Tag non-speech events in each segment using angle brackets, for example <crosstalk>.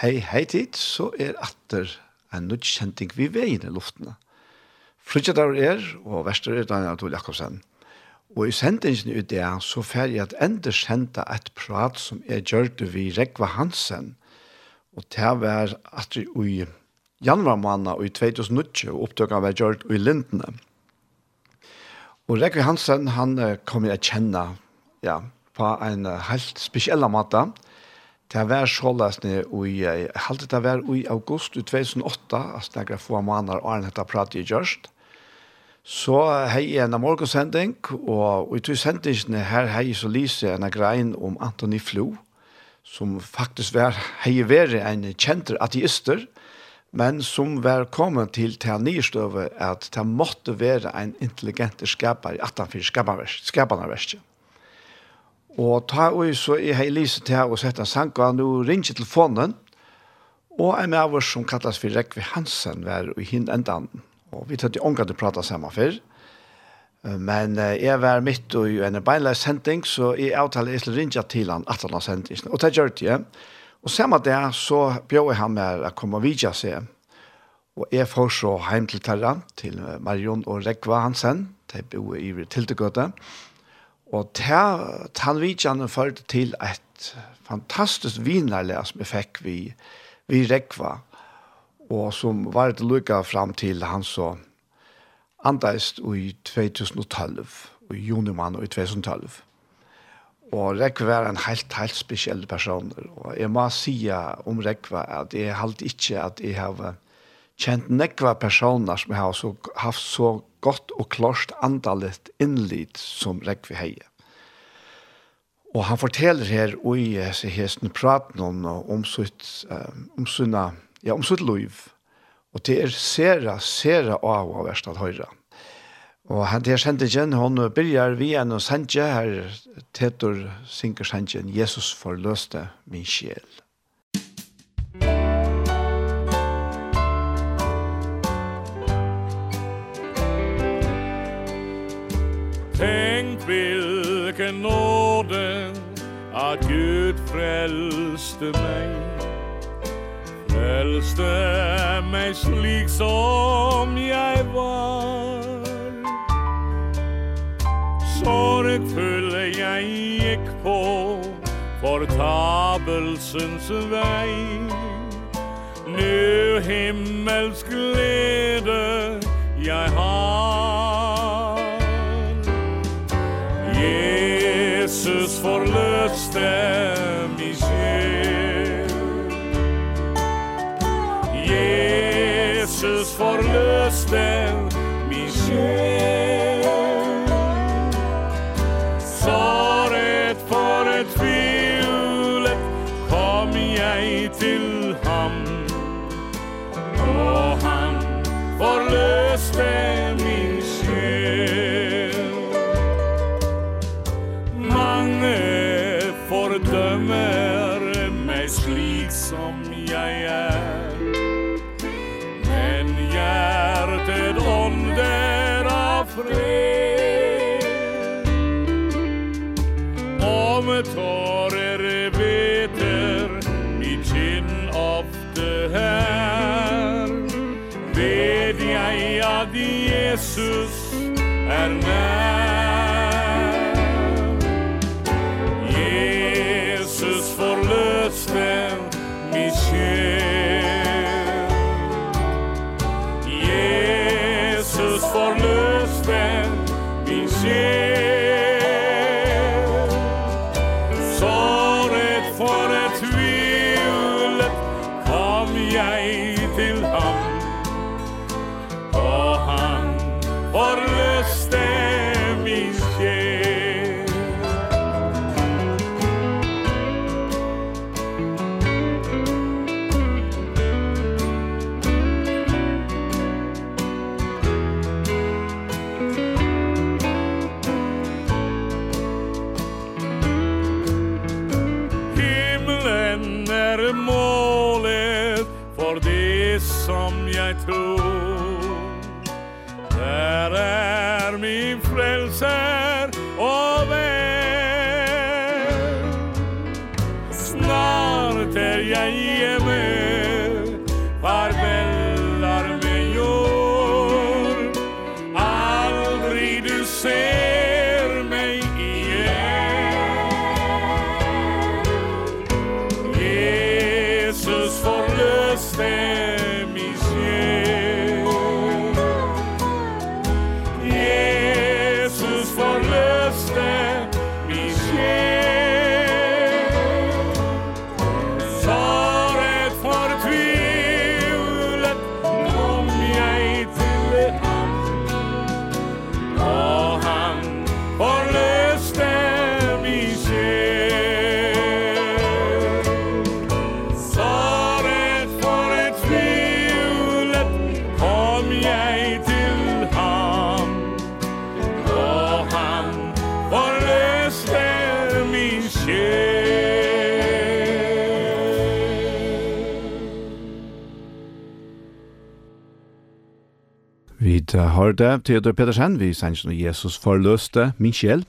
Hei, hei tid, så er atter en nødkjenting vi veien i luftene. Frutjetar er, og verster er Daniel Adol Jakobsen. Og i sendingen i det, så fer jeg at enda senda et prat som er gjørt vi Rekva Hansen, og det var at vi i januar måned og i 2019 opptøkene var gjørt i Lindene. Og Rekva Hansen, han kom jeg kjenne ja, på en helt spesiell måte, Det var sålesne i, halte det var i august i 2008, altså det er få måneder og han etter prat i Gjørst. Så hei jeg en morgensending, og i to sendingene her hei så lyser en grein om Anthony Flo, som faktisk var hei vært en kjenter ateister, men som var kommet til til nyrstøve at det måtte være en intelligent skaper i 18-4 skaperverst. Og ta og så jeg hei lyset til å sette en sang, og nå ringer telefonen, og en av oss som kalles for Rekvi Hansen var i hinn endan. Og vi tatt i ångan til å prate sammen før. Men jeg var midt i en beinleis sending, så jeg avtaler jeg skulle ringe til han at han har sendt. Og det gjør det jeg. Og samme det så bjør jeg ham med å komme og vidja seg. Og jeg får så hjem til Terra, til Marion og Rekva Hansen, de bor i Tiltegøte. Og Og Tanvidjan følte til et fantastisk vinarlæg som jeg fikk vi, vi rekva, og som var et lukka fram til han så andeist i 2012, i junimann i 2012. Og Rekva var en helt, helt spesiell person. Og jeg må si om Rekva at jeg halte ikke at jeg har kjent nekva personer som har så, haft så godt og klart andalet innlid som Rekvi heie. Og han forteller her i hesten praten om, om sitt, om sina, ja, om sitt liv. Og det er sera, sera av av verst at høyre. Og han der sendte igjen, hun begynner vi enn og sendte her, Tetor synker sendte Jesus forløste min sjel. nåde att Gud frälste mig. Frälste mig slik som jag var. Sorgfull jag gick på Fortabelsens väg. Nu himmelsk glädje jag har. forløste mi sjel. Jesus forløste mi sjel. Såret for et fjulet kom jeg til ham. Og han forløste bære meg slik som jeg er. Men hjertet ånder av fred. Om tårer veter mitt kinn ofte her. Ved jeg at Jesus er nær. fem Vi har det, Theodor Pedersen, vi sender noe Jesus forløste, min sjel.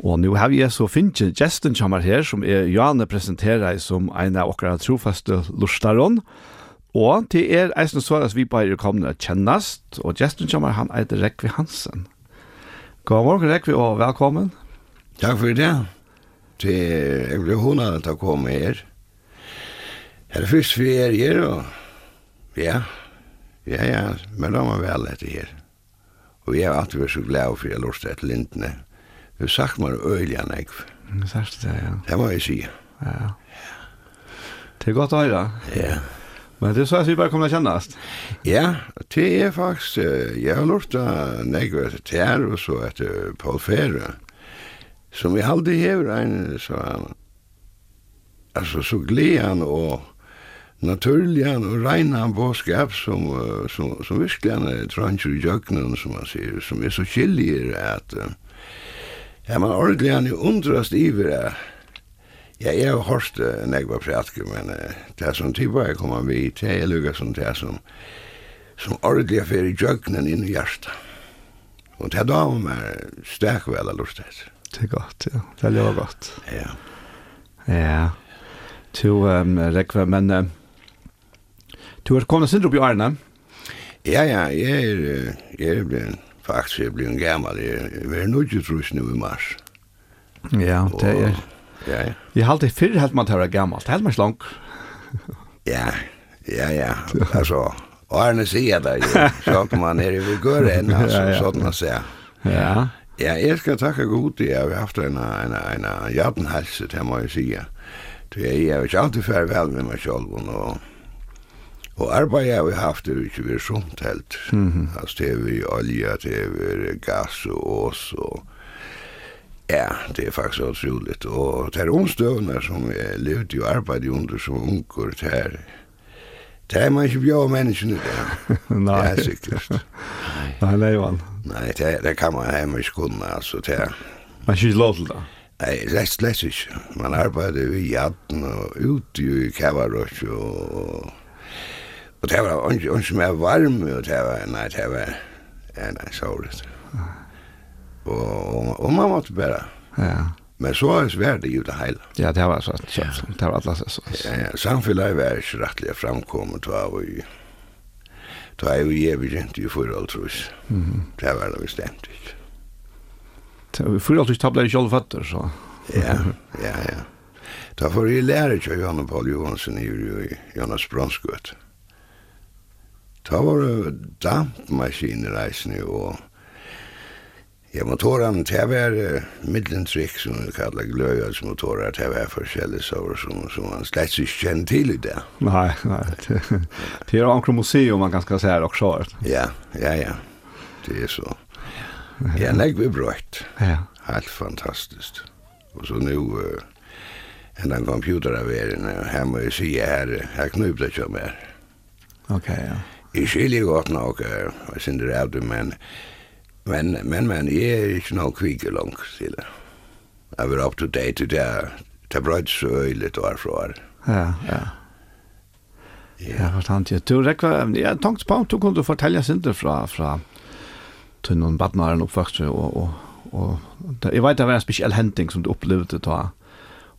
Og nå har vi så finnet gesten som er her, som er Johanne presenterer som en av okra trofaste lustaron. Og til er eisen så at vi bare er kommet å kjennast, og gesten som er han eiter Rekvi Hansen. God morgen Rekvi, og velkommen. Takk for det. Det er jeg ble hun at jeg kom her. Her er først vi er her, og ja, Ja, ja, men da var vel etter her. Og jeg har alltid vært så glad for jeg lort etter lintene. Du har sagt meg øyelig enn jeg. Du sagt det, ja. Det må jeg si. Ja, Det er godt å høre. Ja. Men det er så at vi bare kommer til å kjennast. Ja, det er faktisk, jeg har lort av Negve etter her og så etter Paul Fere, som vi aldri hever en, så altså så gledan og naturligan og reinan en boskap som, som, som verkligen er trancher i jöknen som man ser, som er så skiljer att ja, man ordentligen är undrast iver Ja, jeg har hørt uh, negva prætke, men uh, det er som tiba jeg kommer vi, til jeg lukker som det er som, som ordelig affær i jøgnen inn i hjertet. Og det er da om er stek vel av lustet. Det er godt, ja. Det er lov godt. Ja. Ja. To um, rekve, men... Uh, Du har kommet sin i Arne? Ja, ja, jeg er, jeg er blevet, faktisk, jeg er blevet gammel. Jeg er nødt til trus nu i mars. Ja, det er... Ja, ja. Jeg har alltid fyrr helt man til å være gammel. Det er helt man slank. Ja, ja, ja. Altså, Arne sier det jo. Sånn man er i vigør enn, <laughs> altså, sånn å se. Ja. Ja, jeg skal takke god til jeg har haft en, en, en, en hjertenhelse, det må jeg si. Jeg er jeg ikke alltid færre vel med meg selv, og Og arbeid har vi haft det ikke vi sånt helt. Mm -hmm. Altså det er vi olje, det er vi gass og ås og ja, det er faktisk utroligt. Og det er omstøvende som jeg levde og arbeid under som unger, det er Det er man ikke bjør menneskene der. Nei. <laughs> Det er sikkert. <laughs> Nei, nei, Johan. Nei, det, det kan man hjemme ikke kunne, altså. Det er... Man er ikke lov til det? Nei, slett, slett ikke. Man arbeider jo i jatten og ute i kavarøsj og Og det var ikke som er varm, og det var, nei, det var, ja, nei, så det. Og, og man måtte bare. Ja. Men så er svært det jo det hele. Ja, det var så, så, det var alle så. Ja, ja, samfunnet var ikke rettelig framkommet, det var jo, det var jo jeg begynt i forhold, tror jeg. Det var det bestemt ikke. Vi får alltid tabla i kjølfatter, så. Ja, ja, ja. Da får jeg lære ikke av Janne Paul Johansen i Jonas Bronsgøtt. Ja. Da var det dampmaskiner reisende, og ja, motorene, det var middeltrykk, som vi kallar gløyhjølsmotorer, det var forskjellige så, som, som man slett ikke kjenner til i det. Nei, nei, <laughs> det er anker museum man kan skal säga också. Ja, ja, ja, det er så. Ja, nek vi brøyt. Ja. Helt fantastiskt. Og så nu, uh, en av computeraverien, her må jeg si, her, her knyper det ikke mer. Okej, okay, ja. Jeg skiljer godt nok, jeg synes det er det, men, men, men, men jeg er ikke noen kvikke langt til det. Jeg var up to date, det er, det er brød så øyelig år fra år. Ja, ja. Ja, forstand jeg. Du, Rekva, jeg tenkte på, du kunne fortelle Sindre fra, fra til noen badnaren oppvokst, og, og, og det, jeg vet det var en spesiell hending som du opplevde da,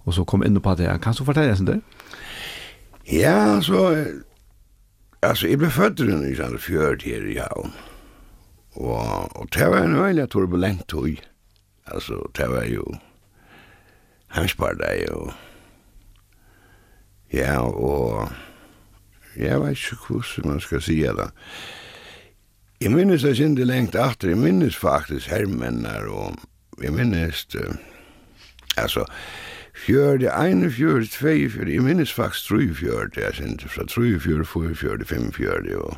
og så kom inn på det. Kan du fortelle Sindre? Ja, så, Altså, jeg ble født i den fjørt her i Havn. Og, og det var en veldig turbulent tog. Altså, det var jo hemspartei og ja, og jeg vet ikke hvordan man skal si det. Jeg minnes det ikke lengt etter. Jeg minnes faktisk hermennar og jeg minnes uh, altså, Fjörde, ene fjörde, tvei fjörde, jeg minnes faktisk tru fjörde, jeg synes, fra tru fjörde, fyr fjörde, fem fjörde, og,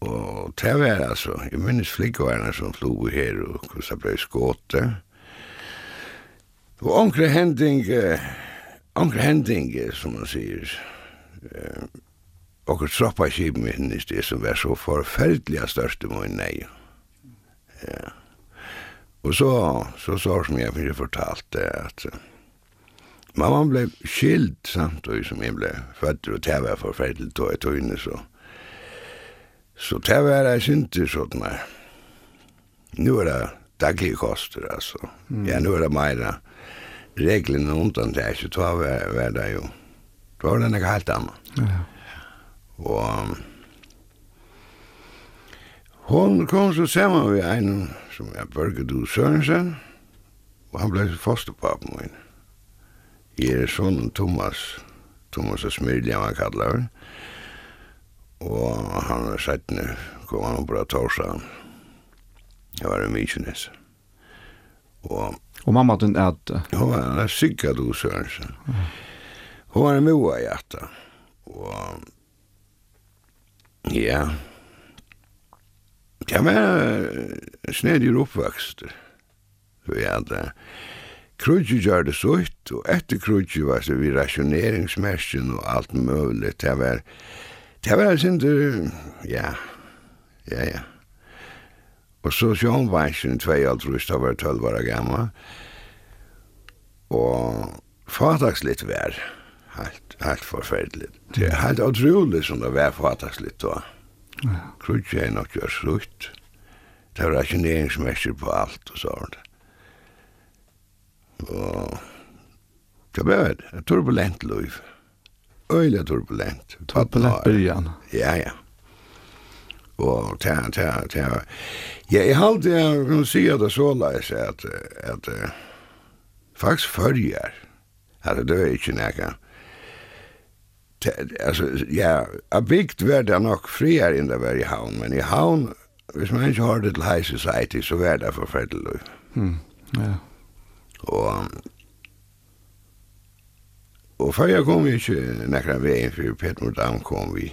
og det var altså, jeg minnes flikkvarna som flo her, og hvordan det ble skåte. Og omkring hending, omkring hending, som man sier, eh, og troppa kipen minnes det som var så forferdelig største må nei. Ja. Og så, så, så som jeg finner fortalt det, at, uh, Mamma ble skild samtidig som jeg ble født, og det var forferdelig tog jeg tog inne, så. Så det var jeg synte sånn her. Nå er det daglige koster, altså. Mm. Ja, nå er det mer reglene undan det, så det var, var det jo. Det var det noe helt annet. Ja. Og hun kom så sammen med en som er Børge Du Sørensen, og han ble fosterpapen min. Mm. Jeg er sånn Thomas, Thomas og Smyrli, han kallar. Og han er sættene, kom han på torsdag. Jeg var i Mykines. Og, og mamma din er at... Ja, var en sikkert du, Sørensen. Hun var en moa i hjertet. Og... Ja. Det var snedig oppvokst. Så jeg hadde... Krudje gjør det sutt, og etter krudje var så vi rasjoneringsmersen og alt mulig. Det var, det var en ja, ja, ja. Og så sjån var tvei alt rust, da var tølv år gammal. Og fatagslitt vær, helt, helt forferdelig. Det er helt utrolig som det var fatagslitt da. Krudje er nok gjør sutt. Det var rasjoneringsmersen på alt og sånt. Og det var et turbulent liv. Øylig turbulent. Turbulent byrjan. Ja, ja. Og ta, ta, ta. Ja, jeg halte jeg kan si at det så leis at, at uh, faktisk fyrjar, at det er ikke nekka. Altså, ja, jeg bygd var det nok friar enn det var i havn, men i havn, hvis man ikke har det til high society, så var det forferdelig. Mm, ja. Yeah. Og Og før jeg kom ikke nekra veien for Peter Dam kom vi.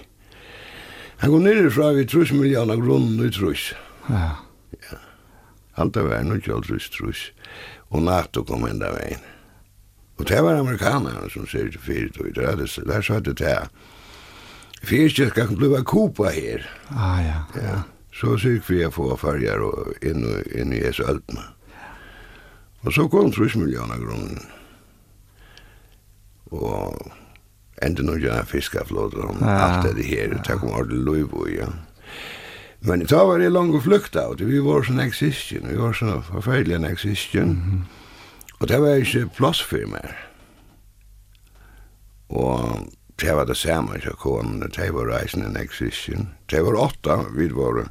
Han kom nere fra vi trus millioner grunnen i trus. Ja. Ja. Alt det var nok jo trus trus. Og NATO kom enda veien. Og det var amerikanerne som ser til fyrt og det er det der sa det Fyrt Fyrstjøk kan bli kopa her. Ah, ja. ja. Så syk vi å få farger og inn, inn i Jesu øldene. Ja. Og så kom 30 millioner kroner. Og enda noen gjerne fiskaflåter og ja. alt det her, Det kom om ordentlig løyv ja. Men da var det langt flukt av det, vi var sånn eksistjen, vi var sånn forferdelig en eksistjen, mm -hmm. og det var ikke plass for meg. Og det var det samme som kom, det var reisen en eksistjen, det var åtta, vi var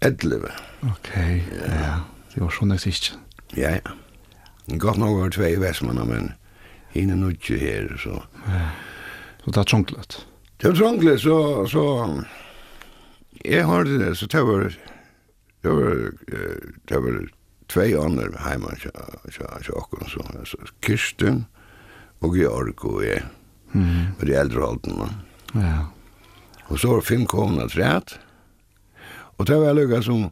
11. Ok, ja, ja. det var sånn eksistjen. Ja, ja. Godt nok var tvei vestmanna, men hinn er nukje her, så. Ja. Så det er trånglet? Det er trånglet, så, så jeg har det, så det var, det var, det var tvei andre heima tjokken, så, så Kirsten og Georg og jeg, mm. og de eldre holdene. Ja. Og så var fem kona træt, og det var lukka som,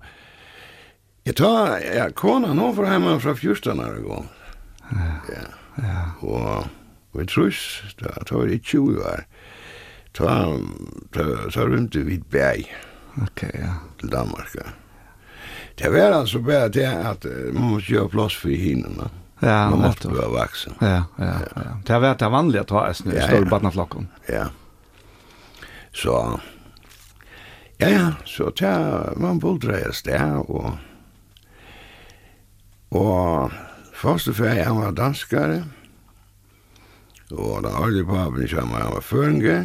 Jeg tar, ja, kona nå fra hjemme fra Fjørstan her i gang. Ja. Ja. Og, vi trus, da tar jeg 20 år. Ta, ta, ta rundt vi bæg. Ok, ja. Til Danmark, ja. Det var altså bare det at man måtte gjøre plass for hinene. Ja, man måtte være vaksen. Ja, ja, ja. Det var det vanlige å ta en snø, ja, ja. badnaflokken. Ja. Så, ja, ja, så ta, man bodde i sted, og Og første ferie, han var danskare. Og da aldri papen som han var føringe.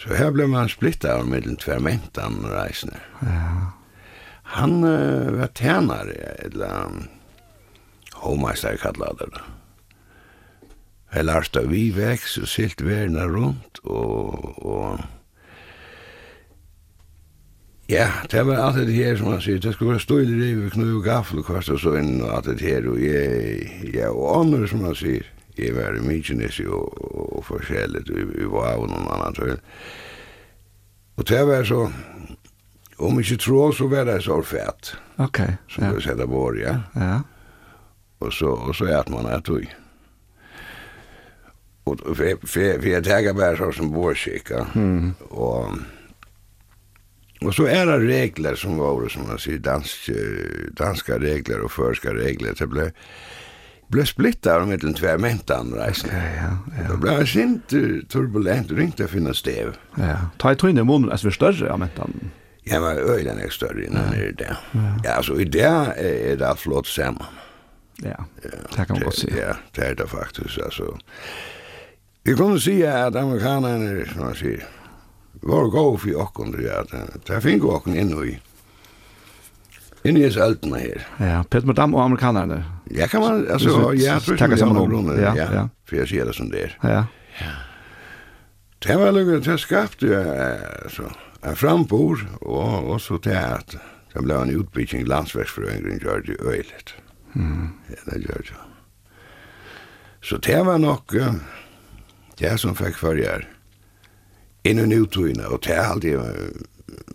Så her ble man splittet av mellom tvermentan reisende. Ja. Han uh, var tænare, eller um, hovmeister kallet det da. Jeg lærte vi vekst og silt verden rundt, og, og Ja, det var alt det her som han sier, det skulle være støyde rive, knu og gaffel og kvart og så inn og alt det her, og jeg, ja, og andre som han sier, jeg var i Mykinesi og, og forskjellig, vi var av noen annan tøy. Og det var så, om ikke tro, så var det så fett. Ok. Som ja. det sette vår, ja. Ja. Og så, og så er man et tøy. Og for jeg tager bare så som vår mm. og Och så är det regler som var som man säger dansk, danska regler och förska regler. Det ble, ble splittet av mellom tvärmentan rejsen. Okay, ja, ja. Det ble sint turbulent, det å finne stev. Ja, ta i trynet munnen, alltså vi større ja, mentan. Ja, men öjlen är større innan ja. det där. Ja. ja, alltså i det är det flott sammen. Ja, det kan man godt si. Ja, det är det faktiskt, alltså. Vi kunne si at amerikanerne, som man sier, var god for okken, ja, det finner okken inn i, inn i eltene her. Ja, Peter Madame og amerikanerne. Ja, kan man, altså, ja, jeg tror ikke det grunner, ja, ja, for jeg sier det som det er. Ja, ja. Det var lukket, det skapte jo, så. en frambord, og, og så til at det ble en utbygging landsverksforøyngren gjør det øyelig. Mm. Ja, det gjør det. Så det var nok, det som fikk førjer, inn og nøytøyene, og det er alltid,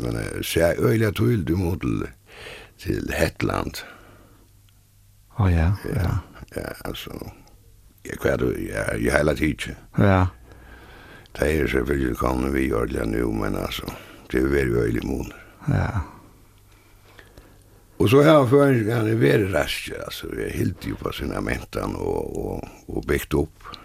men jeg ser øyelig tøyl du må til, til Hetland. Å oh, ja, ja. Ja, altså, jeg kvar du, ja, jeg heller ikke. Ja. Det er selvfølgelig kommet vi gjør det nå, men altså, det er veldig øyelig måneder. Ja. Og så har føringen veldig rask, altså, vi er helt jo på sine mentan og, og, og bygd opp. Ja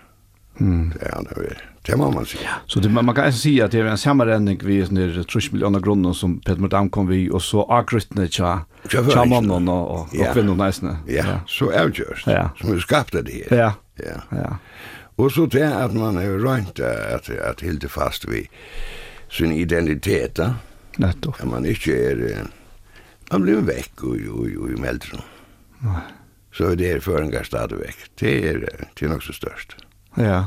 Mm. Det är han över. Det må man säga. Så det, man man kan säga att det är en sammanrändning vid sån där 30 miljoner kronor som Peter Mordam kom vid och så agrytna tja tja tja mannen och, och, ja. och kvinnorna nästan. Ja. ja, så avgörs. Ja. Som vi skapta det. Ja. Ja. ja. Och så det att man är rönt att, att hilda fast vid sin identitet. Netto. Att man inte är... Man blir väck och, och, och, och melder. Nej. Så det är för en gastad väck. Det är, det är nog så störst. Mm. Ja,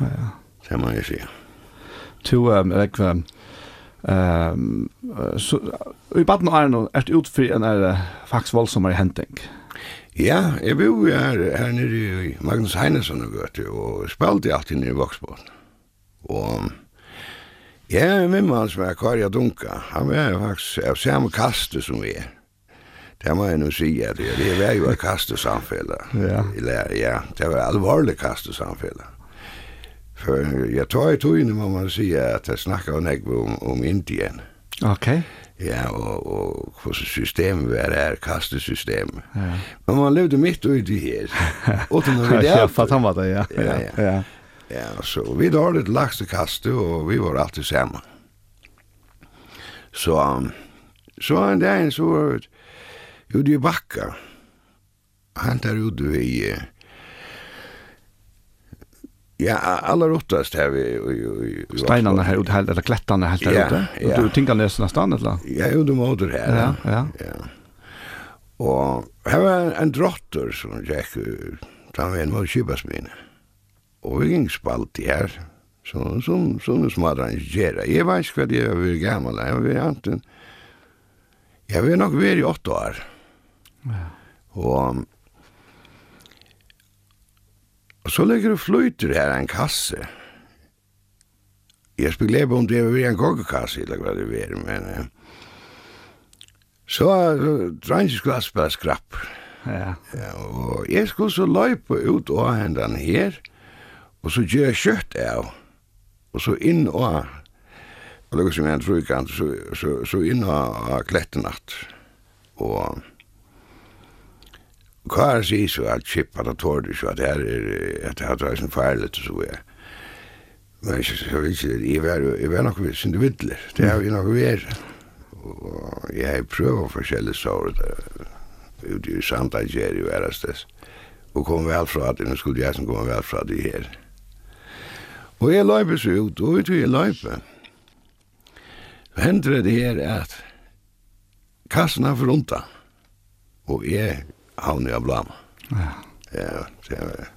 ja. Det må jeg si. To, jeg um, Ehm så i baden nå er det utfri för en är faktisk voldsommere henting? Ja, jeg bor her, her nede i Magnus Heinesson og Gøte, og spalte alltid nede i Voksbåten. Og jeg er med mann som er Karja Dunka, han er faktisk av samme kaste som vi er. Det må jeg nå si at det, det var jo et kastesamfelle. Ja. Eller, ja, det var alvorlig kastesamfelle. For jeg tror i togene må man si at jeg snakker jo om, om Indien. Ok. Ja, og, og hvordan systemet var her, kastesystemet. Ja. Men man levde midt i det her. Og til når vi der. <laughs> Ja, for han var det, ja. Ja, ja. ja. ja så vi har det lagste kaste, og vi var alltid sammen. Så, så en dag så var det, ute i bakka. Han tar ut vi... Ja, alla rottast här vi... Steinarna här ute, eller klättarna här ute. Ja, Du tänker nästan nästan, eller? Ja, jo, du måter här. Ja, ja. ja. Og her var en drottor som gikk ut, han var en mot kibasmine. Og vi gikk spalt i her, som, som, som det smadran gjerra. Jeg var ikke hva det var gammal, jeg var anten, jeg var nok veri åtte år. Ja. Og, og så legger du flyter her en kasse. Jeg spekulerer på om det var en kokkekasse, eller hva det var, men... Eh, Så drann jeg skulle spille skrapp. Ja. ja. Og jeg skulle så løype ut av hendene her, og så gjør jeg kjøtt av, og så inn og og det var som jeg tror jeg så, så, så inn og kletten natt. Og Kvar sig så att chippa det tår det så at det er at det har dragit en färligt så er Men jeg vet ikke, jeg var, jeg var nok sin inte vittler. Det har vi nok vært Og jeg har prövat forskjellige sår ute i Santa Santager og Värastes. Og kom vel fra det, nå skulle jeg som kom vel fra det her Og jeg löper så ut, og vet du jag Så Händer det her at kassen har föruntat. Og jeg havn av blam. Ja. Ja, det var...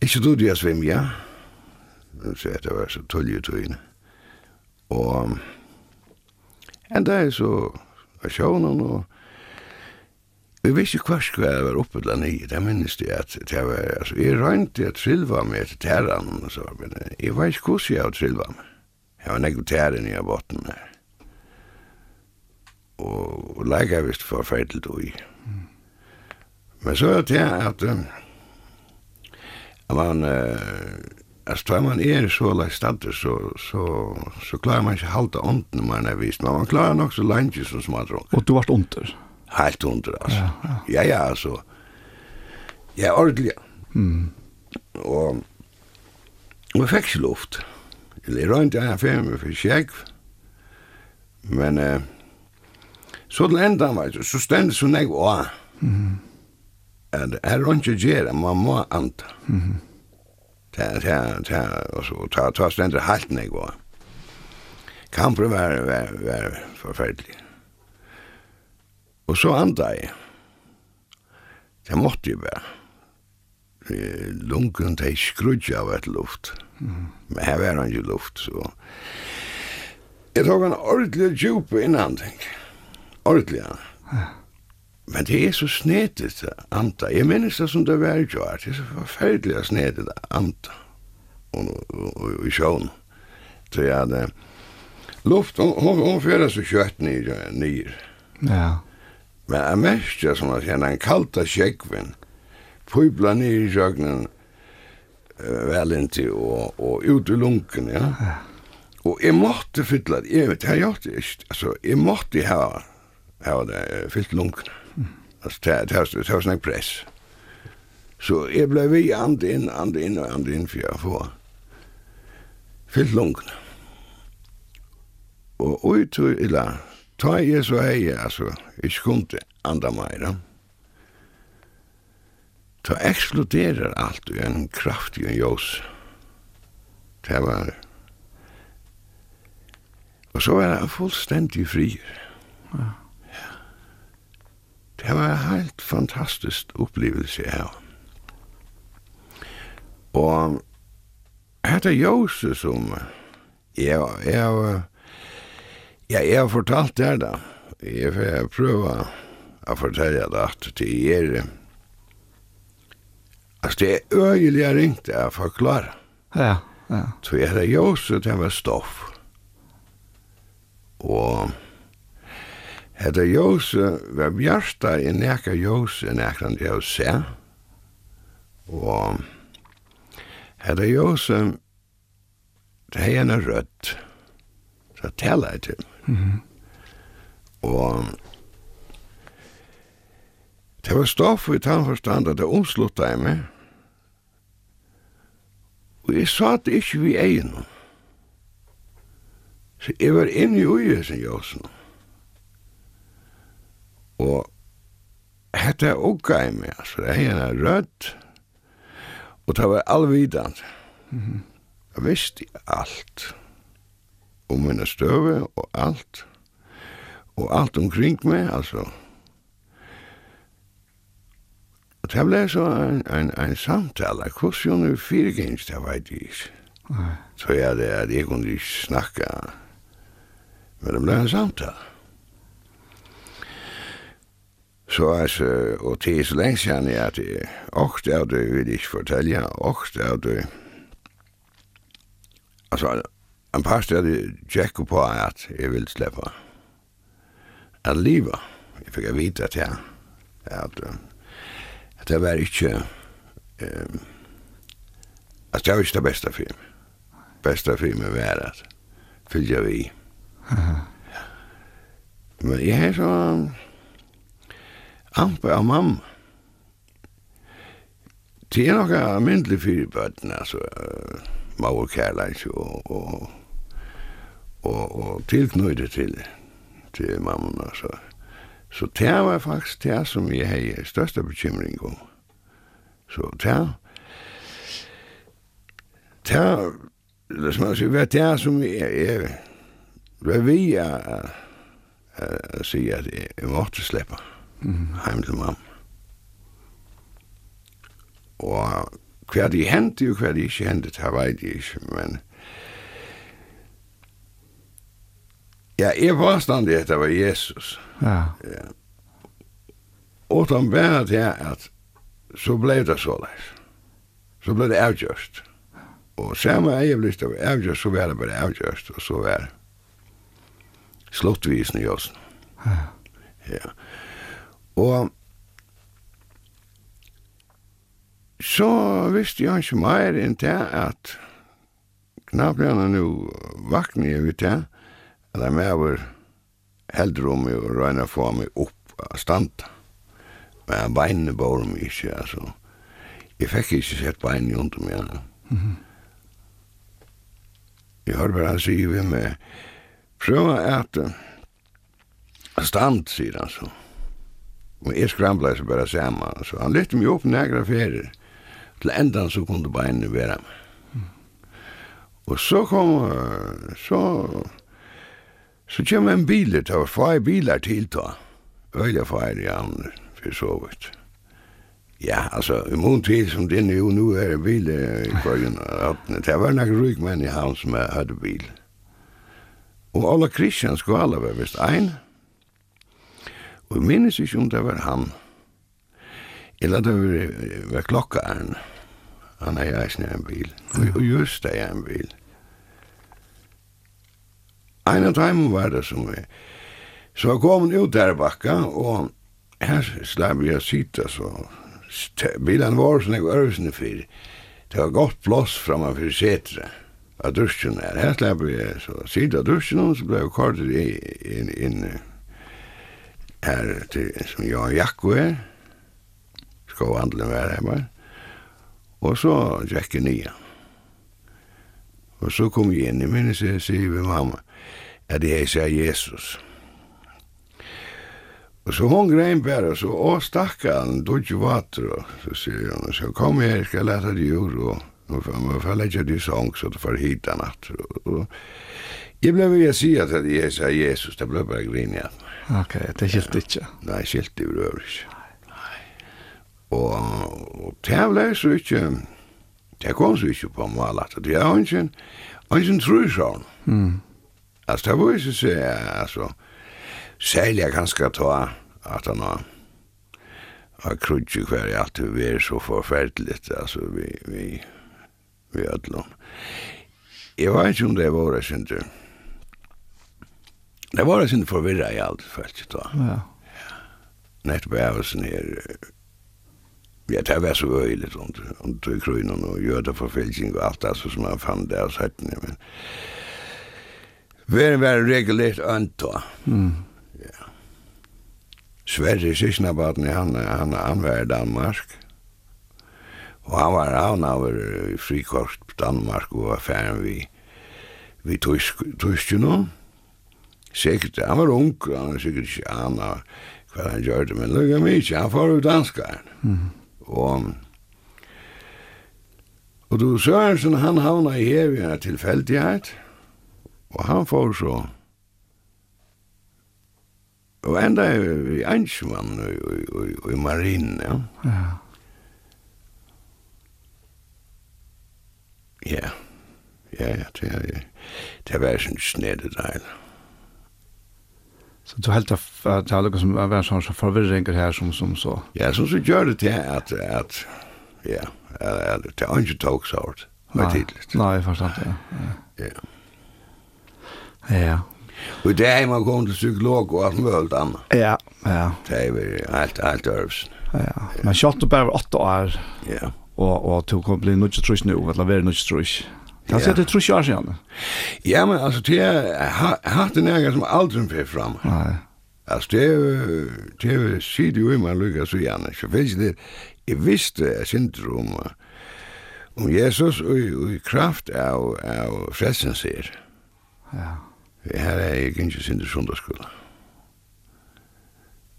Ikke trodde jeg svim, ja. Men så etter var så tullig ut inn. Og... En dag så var sjånen og... Vi visste hva skulle jeg være oppe til nye, det minnes jeg at det var, altså, jeg røynte jeg trillva meg til terran, og så, men jeg vet ikke hvordan jeg har trillva meg. Jeg var nekko terren i botten her. Og, og leika visst forferdelig og i. Men så er det at at man at tar man er så lai status så, så, så klarar man ikke halta ånden man er vist, men man klarar nok så langt som smadron. Og du vart under. Helt under altså. Ja, ja, ja altså. Ja, ordentlig, Mm. Og, og jeg fikk ikke luft. Eller jeg røynt jeg fyrir meg for kjekk, men eh, så til enda, var så stendt så nek, åh, mm at her er ikke gjerne, man må anta. Mm -hmm. Ta, ta, ta, og så ta, ta stendere halten jeg var. Kamper var, var, var forferdelig. Og så anda jeg. Det måtte jeg bare. Lunken, det skrudja av et luft. Mm. Men her var han ikke luft, så... Jeg tok en ordentlig djup innan, tenk. Ordentlig, ja. Ja Men det er så snedet anta. Jeg minnes det som det var jo, det er så forferdelig snedet anta. og og, og, og i sjån. Så jeg hadde luft, hun, hun fører så kjøtt nyr. Ja. Men jeg mest jeg som at henne en kalta kjekven, pøybla nyr i sjøgnen vel inntil og, og ut i lunken, ja. ja. Og jeg måtte fylla det, jeg vet, jeg gjorde det ikke, altså, jeg måtte ha, ha det, fyllt lunken. Altså, det var, det var sånn press. Så jeg ble vi andre inn, andre inn og andre inn for jeg får fyllt lungene. Og ut og illa, ta jeg så hei, altså, ikke kunne anda meira. Ta eksploderar alt i en kraftig og jås. Det var Og så var jeg fullstendig frier. Ja. Det var en helt fantastisk opplevelse her. Og hette Jose som jeg, jeg, jeg, jeg har fortalt det da. Jeg får prøve å fortelle det at det er Altså, det er øyelig jeg ringte jeg forklare. Ja, ja. Så jeg hette Jose, det var stoff. Og Hetta Jose var bjarsta i nekka Jose i han det jeg se. Og hetta Jose, det er en rødt. Så tala jeg til. Mm -hmm. Og det var stoff i tannforstand at det omslutta jeg meg. Og jeg sa det ikke vi egnom. Så jeg var inne i uge, sin Jose nå. Og hette er okka i meg, altså, det er en rødt, og det var allvidant. Mm -hmm. Jeg visste alt om mine støve og alt, og alt omkring meg, altså. Og det ble så en, en, en samtale, hvordan hun fire firegengs, det vet jeg ikke. Så jeg, jeg kunne ikke snakke, men det ble en samtale. Så altså, og til så lenge siden jeg at det er det, vil jeg ikke fortelle og det er det. Altså, en par steder det tjekker på at jeg vil slippe at livet. Jeg fikk vite at jeg, at, at det var ikke, um, at det var ikke det beste for meg. Beste for meg var at fylgja vi. Men jeg er sånn, ampe av mamma. Det er nok almindelig fyrir bøtten, altså, uh, mauer kærleis og, og, og, og tilknøyde til, til mamma, altså. Så det var faktisk det som jeg hei største bekymring om. Så det, det, det som jeg sier, det er som jeg, jeg, det vi er, jeg, jeg, jeg, jeg, jeg måtte slippe mm. heim til mamma. Og hva de hendte og hva de ikke hendte, det vet jeg ikke, men ja, jeg var stand i at det var Jesus. Ja. ja. Og de bare til at så ble det så leis. Så ble det avgjørst. Og samme øyeblikk det var avgjørst, så var det bare avgjørst, og så var det sluttvisende i oss. Ja. Ja. Og så visste jeg ikke mer enn det at knappene nå vakne jeg vidt det, at jeg med var heldur om meg og røyne få meg opp av standa. Men beinene bor meg ikke, altså. Jeg fikk ikke sett beinene under meg. Mm -hmm. Jeg hørte bare han sier vi med prøv at stand, sier han så. Og jeg skramla seg bare sammen, så han lytte meg opp nægra ferier, Til endan så kom beinene være med. Og så kom, så, så kjem en bil, det var fire bilar til ta. Øyla fire i andre, for så vidt. Ja, altså, i mån tid som din jo nu er bil i kvargen, det var nek ryk menn i hans som hadde bil. Og alle kristiansk skulle alle være vist ein, Og jeg minnes ikke om det var han. Eller det var, var klokkaren. Han er jeg snitt en bil. Og, og just det er en bil. Ein av dem var det som vi. Så jeg kom ut der bakka, og her slapp jeg sitte, så bilen var sånn jeg var øvsende fyr. Det var godt plåss framme for setre av dusjen her. Her slapp jeg så sitte av dusjen, og så ble jeg kortet inn, inn, inn är til, som jag Jakko er, är. Ska och andlen vara hemma. Så gick jag nye. Og så kom jeg inn i minnes jeg sier ved mamma at jeg sier Jesus. Og så hon grejen bara så åh stackaren, du ikke vater, og Så sier hun, så kom här, ska jag lete dig ur og nå får man får lägga det sång så du att för hitta natt. ble ved å si at jeg sier Jesus, det ble blev bara grinja. Ok, det er skilt ikke. Nei, skilt i røver ikke. Og, og det ble så ikke, det kom så ikke på malet. Det er ikke en, ikke en trusjån. Mm. Altså, det var ikke så, altså, særlig jeg kanskje ta at han har, har krutsi hver i alt vi er så forferdelig, altså, vi, vi, vi, vi, Jeg vet ikke om det var, vi, synes vi, Det var sin förvirra i allt faktiskt då. Ja. Nätt bävsen här. Ja, det var så öjligt och och då krönan och göda förfälsning och allt det som man fann där så hade ni men. Vär vär regulärt anta. Mm. Ja. Sverige sysna barn han han han var i Danmark. Og han var han var i frikost på Danmark og var ferdig vi vi tysk tysk nå. Sikkert, han var ung, han var sikkert ikke han var hva han gjør det, men lukka mig ikke, han får jo danskar. Mm. Og, og du Sørensen, han havna i evigere tilfeldighet, og han får så Og enda i Einsmann og i marinen, ja. Ja. Ja, ja, ja, det er, det er vært sin snedig deilig. Så du helt att det er noe som var sånn så forvirringer her som som så. Ja, så så gjør det til at, at ja, at, at det är inte tog hårdt, Vad tydligt. Nei, jeg forstår det. Ja. Ja. Ja. Og det er man går til psykolog og alt mulig annet. Ja, ja. Det er väl allt allt øvelsen. Ja. Man shot bare var åtte år. Ja. Og, og tog kom bli något trus nu, eller vara något trus. Ja. Jag sätter trus jag igen. Ja men alltså det har haft en ägare som aldrig blev fram. Nej. Alltså det det ser ju man lukar så gärna. Så vet det jag visste syndrom om Jesus och i kraft av av frälsen ser. Ja. Det här är ju inte synd i söndagsskolan.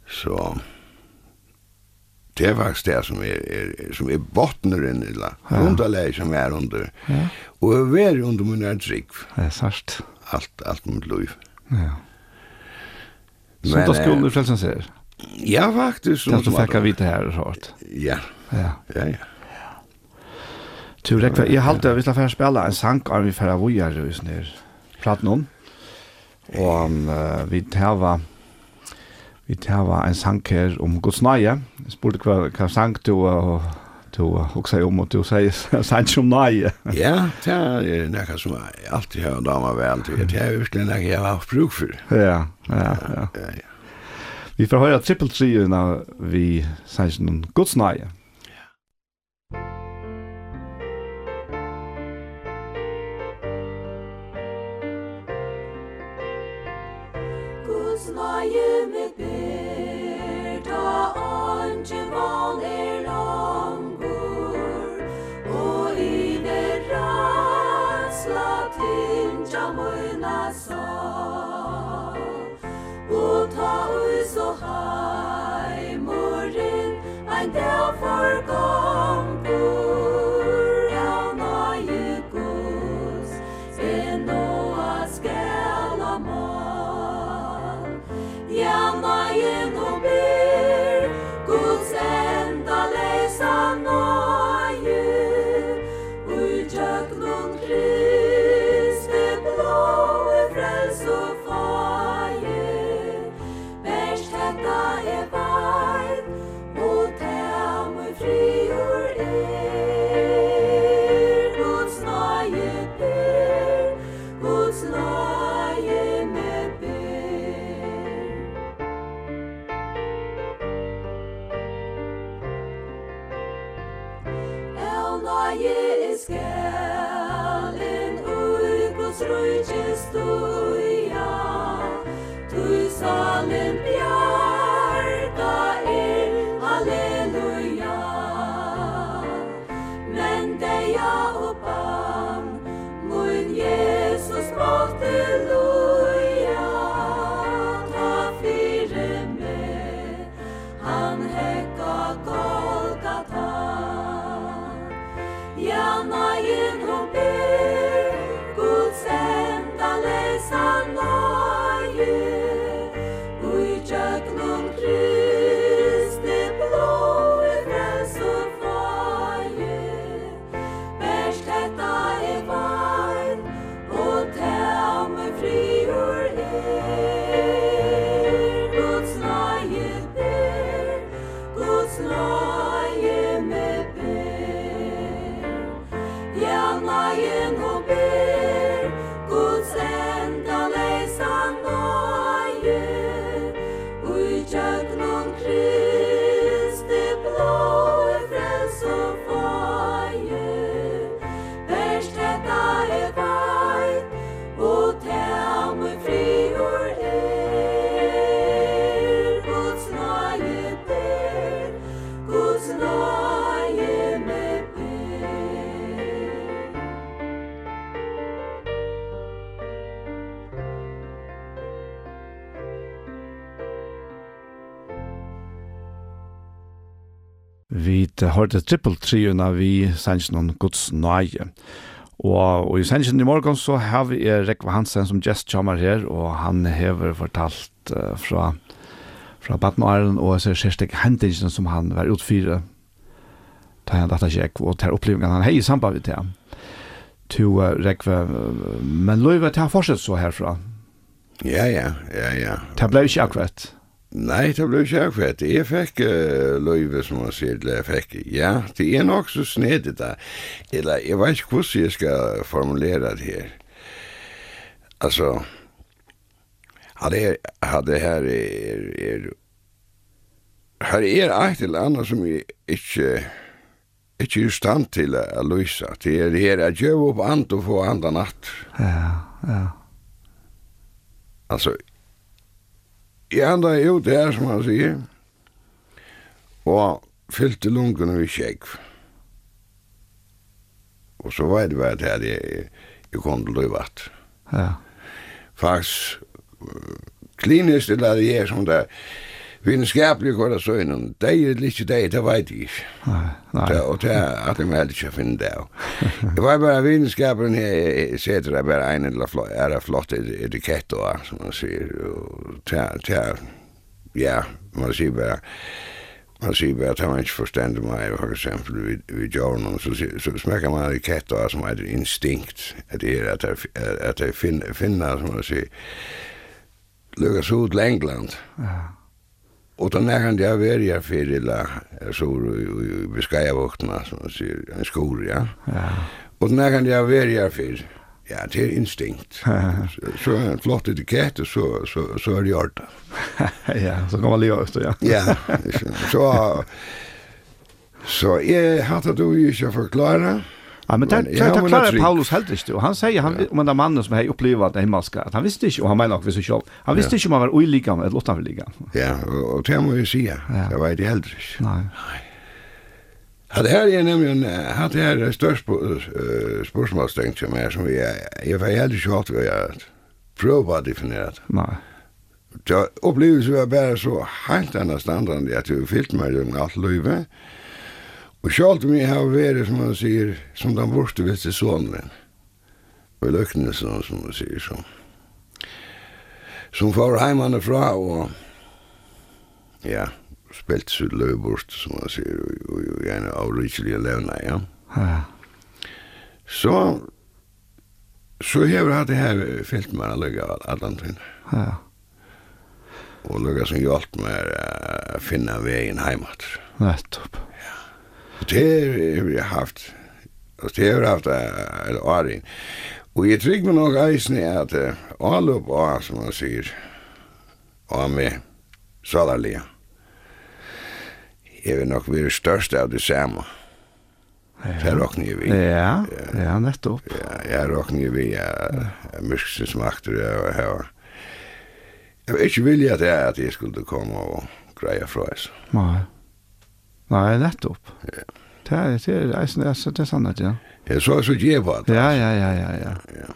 Så det er faktisk det som er, er, som er bottneren, eller ja. underleg som er under. Ja. Og er veri under min er trygg. Det er sart. Alt, alt mitt liv. Ja. Som da skulle du frelsen ser? Ja, faktisk. Det er du fikk av vite her, rart. Ja. Ja, ja, ja. Tu rekva, jeg halte at vi skal fære spela en sang av vi fære vujar, platt noen. Og um, vi tæva vi tava en sang her om Guds nøye. Jeg spurte hva, hva sang du og du hugsa om og du sier sang om nøye. ja, det er nekka som jeg alltid har dama vel til. Det er virkelig nekka jeg har haft bruk for. Ja, ja, ja. ja, ja. Vi får høre trippeltriene vi sang om Guds nøye. sa O ta us og Ein dag forgång hørte triple triuna vi sannsyn om Guds nøye. Og, og i sannsyn i morgen så har vi Rekva Hansen som gestkjammer her, og han har fortalt uh, fra, fra Batnaren og så Kjerstek Hendingen som han var utfyrer ta han data check og ta upplevingen han hei i samband med det. To uh, rekve, men løyve til han fortsatt så herfra. Ja, ja, ja, ja. Det ble ikke akkurat. Nei, det ble ikke akkurat. Jeg fikk uh, løyve, som man sier, eller jeg fikk, ja, det er nok så snedet da. Eller, jeg vet ikke hvordan jeg skal formulere det her. Altså, hadde jeg hadde her er, er, her er et eller annet som jeg ikke, ikke er stand til å løse. Det er her, jeg gjør opp and og få andre natt. Ja, ja. Altså, jeg enda ut her, som han sier, og fylte lungene ved kjegg. Og så var det bare at her jeg, jeg kom til Løyvatt. Ja. Faktisk, klinisk det der jeg som det, er, Videnskapelig går der så innan. Det er litt i dag, det vet jeg ikke. Nei. Og det er at jeg må heller ikke finne det. Det var bare videnskapen her, setter det bare en eller flott, er det flott etikett og som man sier. Det er, ja, man sier bare, man sier bare, det man ikke forstender meg, for eksempel ved Jordan, så, så smaker man etikett og som er instinkt, at det er at jeg finner, som man sier, lukkes ut til England. Ja Og da när han där var jag för illa så i vakterna som man sier, en skor ja. Ja. Och när han där var jeg for, ja det er instinkt. så, så en flott etikett og så så så er det gjort. ja, så kan man leva ut ja. ja. Så så är hade du ikke forklare, förklara. Ja, men det där där klarar Paulus helt ikke, og han sier, han om den mannen som har opplevd det himmelska at han visste ikke, og han mener nok, hvis ikke, Han visste ikke om han var olika eller låta väl ligga. Ja, och det jeg si, Ja. Det var det ikke. Nei. Ja, det her er nemlig, att det här størst störst spørsmålstengt som er, som vi är. Jag var helt själv vad jag prova å definere Det upplevelsen var bare så helt annorlunda at jag fyllt mig med allt livet. Og sjalt om jeg har vært, som han sier, som den borste vet til sonen. Og i løkene, som han sier, som, som får heimene fra, og ja, spilt sitt løybort, som han sier, og, og, og gjerne avrytselige levna, ja. ja. Så, så hever hatt det her fyllt meg løy av alle andre. Ja, og lukka som hjalp meg å finna vegin heimat. Nettopp. Og det har vi haft. Og det har vi haft et år inn. Og jeg trygg meg nok eisen i at avløp av, som man sier, og med salarlige. Jeg vil nok være størst av det samme. Det råkner jeg vi. Ja, ja, nettopp. Ja, jeg råkner jeg vi, jeg myrksens makter, jeg har Jeg vil ikke vilja at jeg, at jeg skulle komme og greia fra oss. Nei. Nei, nettopp. Ja. Det er, det er, det er, det er sannhet, ja. Ja, så er så djeva. Ja, ja, ja, ja, ja. ja.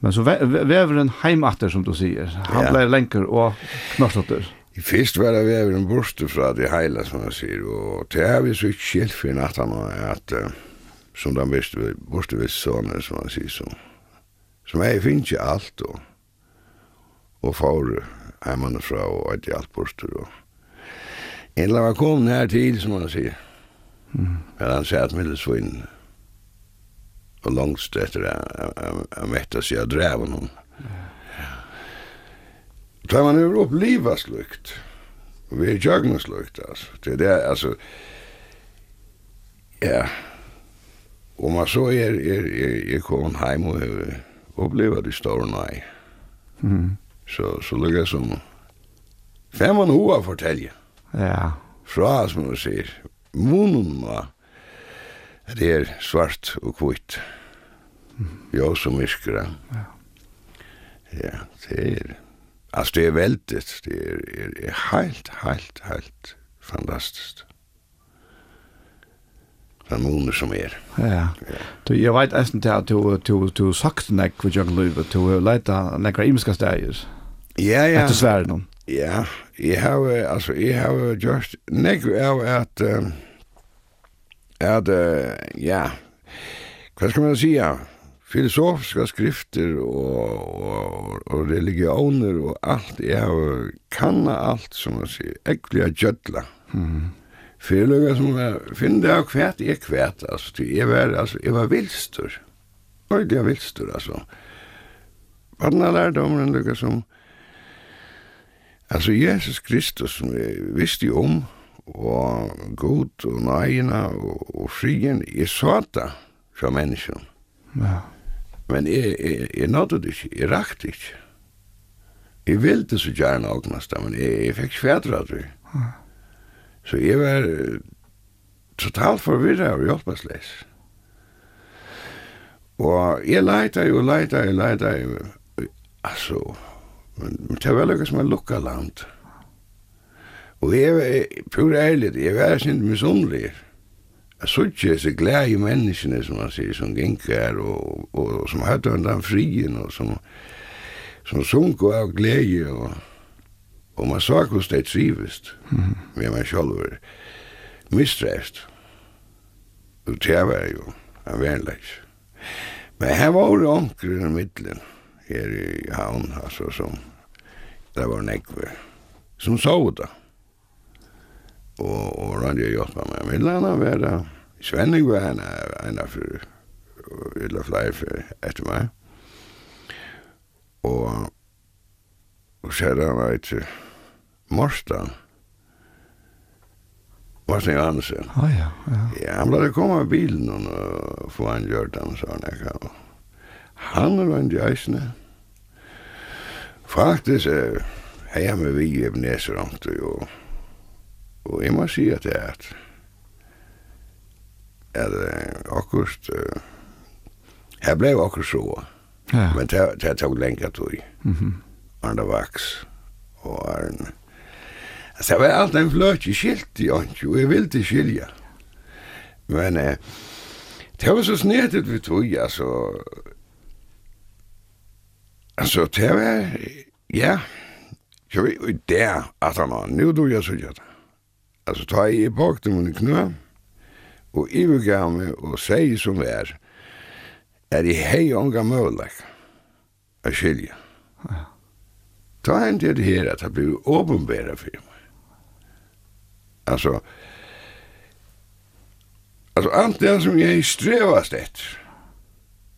Men så veveren heimatter, som du sier, han ja. ble lenker og knorsotter. I fyrst var det veveren borste fra det heila, som han sier, og det er vi så kjell for natten, at, uh, som de visste, borste visste sånne, som han sier, som, som jeg finner ikke alt, og, og får heimene fra, og alt borste, og, En la var kom her til, som man sier. Mm. Men han sier at middelsvinn og langt etter han mette seg av dreven hon. Da man er oppliva slukt, og vi er jøgna slukt, altså. Det er det, altså, ja, og man så er, er, er, er kommet heim og oppleva det store nei. Mm. Så, så lukka som, fem man hoa fortelje. Ja. Fra, som du sier, munnen var det er svart og kvitt. Jo, som visker Ja. Ja, det er... Altså, det er veldig, det er, er, er helt, helt, helt fantastisk den munnen som er. Ja. Du, jeg vet eisen til at du, du, du sagt nek for Jørgen Løyve, du har leita nekkar imiska steg. Ja, ja. Etter svære noen. Ja, jeg har, altså, jeg har just, nek er at, at, ja, hva skal man sige, filosofiska skrifter og, og, og religioner og alt, jeg har kanna alt, som man sier, ekkelig er gjødla. Mm. Fyrirløyga som er, finn det av kvæt, jeg kvæt, altså, jeg var, altså, jeg var vilstur, ordelig vilstur, altså. Vanna lærdomren, lukka som, Altså, Jesus Kristus, som jeg visste jo om, og god og nøyene og, og frien, jeg sa det fra mennesken. Ja. Men jeg, jeg, jeg nådde det ikke, jeg rakte ikke. Jeg ville så gjerne åknast det, men jeg, jeg fikk svædra det. Ja. Så jeg var totalt forvirret og hjelpesleis. Og jeg leita jo, leita jo, leita jo, altså, Men det var lukka som en lukka land. Og jeg var, pur ærlig, jeg var sint misunnelig. Jeg suttje så glad i menneskene, som man sier, som gink her, og, og, og som hadde den frien, og som, som sunk av glede, og, og man sa hvordan det trivest, mm. med meg selv, mistrest. Og det var jo, han var enlegs. Men her var det onkren i middelen, her i havn, altså, som det var nekve, som så det. Og, og Randi har gjort meg. med landa var det, Svenning var en, en av for, eller flere for etter meg. Og, og så er han et Morsta. Morsta Johansen. Ah, ja, ja. ja, han ble kommet av bilen og få han gjort han sånn. Han var en djøsne. Faktisk eh, har jeg med vi i Ebenezer rundt, og, og jeg må si at det er at at uh, akkurat uh, her ble akkurat så ja. men det, det tog lenge tog mm -hmm. Arne Vax og Arne altså det var alt en fløt i skilt i Antje og jeg ville ikke skilja men eh, det var så snedet vi tog altså Alltså, det var... Ja. Jag vet ju där att han har. Nu du jag så gör det. Altså, ta i bakten med en knö. Och i mig og säg som det er, Är det hej ånga möjlig. Att skilja. Ta hände det her, at det blir åpenbara for mig. Altså, altså, allt det som jeg strävast efter.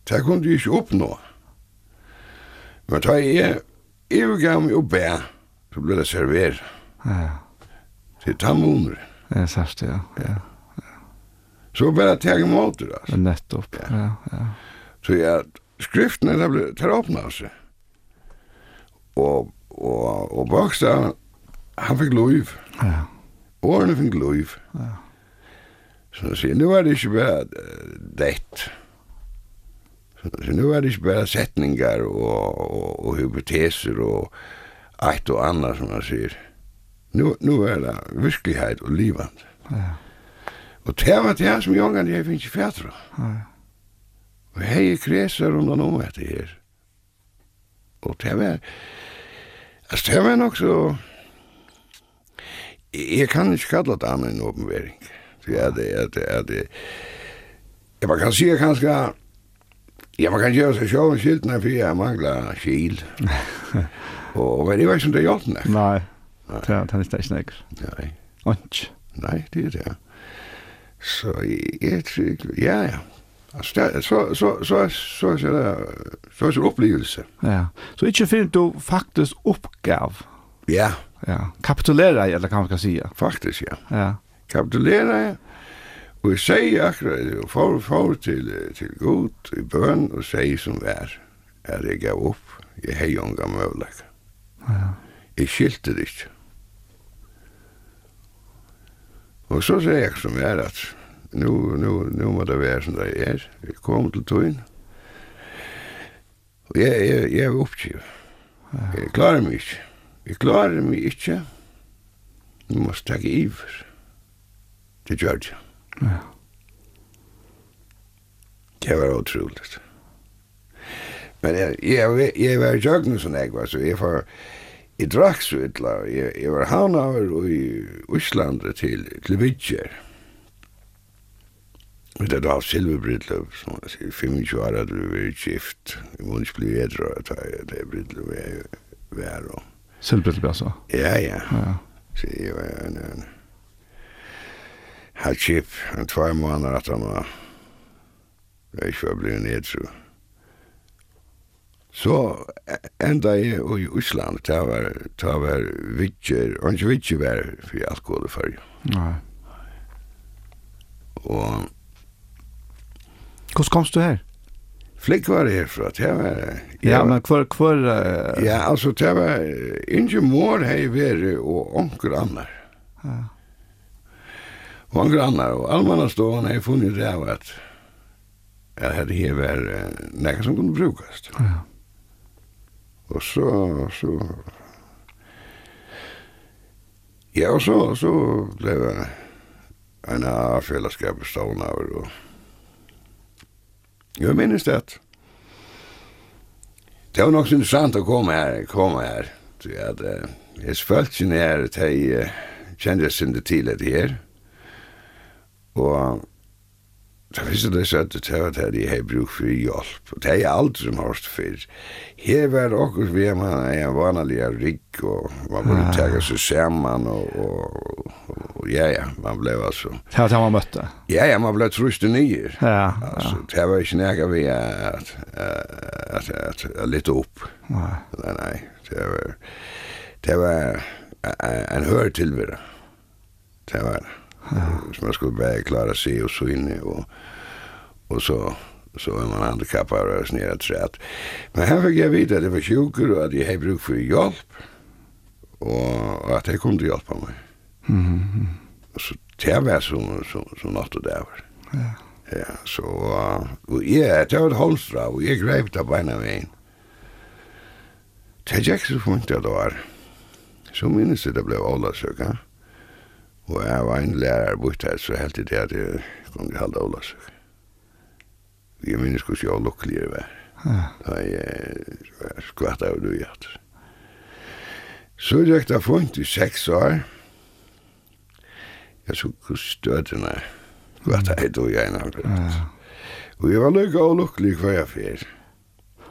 Det kunde jag inte uppnå. Mm Men da jeg overgav meg og bær, så ble det serveret. Ja. Til tammoner. Ja, sørst, ja. ja. Så bare teg imot det, altså. Nettopp, ja, ja. Så jeg, skriftene, det ble, det åpnet seg. Og, og, og Bakstad, han fikk lov. Ja. Årene fikk lov. Ja. Så han sier, nu er det ikke bare uh, Ja Så, så nu är det ju bara sättningar och, och, och hypoteser og ett og anna som han säger. Nu, nu er det verklighet og livande. Ja. Og det var det som jag hade finns i fjärtra. Ja. Och hej kresar undan om det här. Och det var... Alltså det var nog så... Jag kan inte kalla det annan en åpenbering. Det er det, det är det. Jag kan säga kanske Ja, man kan seg sig själv skilt när jag manglar skil. <laughs> Och men det var ju inte gjort nej. Nej. Det är inte det snack. Nej. Och det är det. Så jag ja ja. Alltså det, så så så så så det så så upplevelse. Ja. Så inte fint du faktiskt uppgav. Ja. Ja. Kapitulera eller kan man ska säga. Faktiskt ja. Ja. Kapitulera. Ja. Og jeg sier akkurat, og får, får til, til god i bøn og sier som vær, at jeg gav opp, jeg hei unga møvlek. Ja. Jeg skilte det ikke. Og så sier jeg som vær at, nu, nu, nu må det være som det er, jeg kom til tøyen, og jeg, jeg, jeg er oppgivet. Ja. Jeg klarer meg ikke. Jeg klarer meg ikke. Jeg må jeg stakke iver. Det gjør det. Ja. Ja. Det var utroligt. Men jeg, jeg, jeg var i jøkken som jeg var, så jeg var i Draksvidla, jeg, jeg var havnaver i Øslandet til, til Vidger. Men det var silverbrytløp, som man sier, 25 år hadde vi vært gift. Vi må ikke bli edre av det brytløp jeg var. Silverbrytløp, altså? Ja, ja. ja. Så jeg var en, en, en har chip en två månader att han var jag är blev ned så så ända i i Island där var där var vitcher och inte vitcher var för alkohol för nej och hur komst du här Flick var det för att jag var... Ja, men kvar, kvar... Uh... Ja, alltså det var... Inge mor hej veri och onker annar. Ja. Og grannar og allmanna stående, har funnet det av at at det her var nekka som kunne brukast. Ja. Og så, så... Ja, og så, så ble det en av fellesskapet stående av og Jeg minnes det at det var nok så interessant å komme her, komme her. Så at, eh, jeg følte ikke nær at jeg kjente sin det til det her. Ja Og Så visste det seg at det var det jeg har bruk for hjelp. Og det er alt som har stått for. Her var okkur vi er man er en vanlig rigg, og man burde ah. tega seg saman, og, og, og, ja, ja, man ble altså... Det var det man møtte? Ja, ja, man ble truste nyer. Ja, ja. Altså, det var ikke nekka vi at, at, at, at, at litt opp. Nei. Nei, nei, det var... Det var en hør tilbyrra. Det var det. Ja. Så man skulle bara klara sig och så inne och, och så så är man handikappad och rör sig ner. Men här fick jag veta att det var sjuker och att jag hade bruk för hjälp och, och att jag kunde hjälpa mig. Mm. -hmm. Så det var som, som, som något och där. Ja. Ja, så och jag det var ett holstra och jag grep det på ena vägen. Det gick så fint det var. Så minns jag det blev alla söka. Mm. Og jeg var en lærer bort her, så helt i det at jeg kom til halda Ola seg. Vi er minnes hvordan jeg var lukkelig i vær. Da jeg skvatt av du gjør. Så gikk det funnet i seks år. Jeg så hvordan støtene skvatt av du gjør. Og jeg var lykka og lukkelig hver jeg fyrir.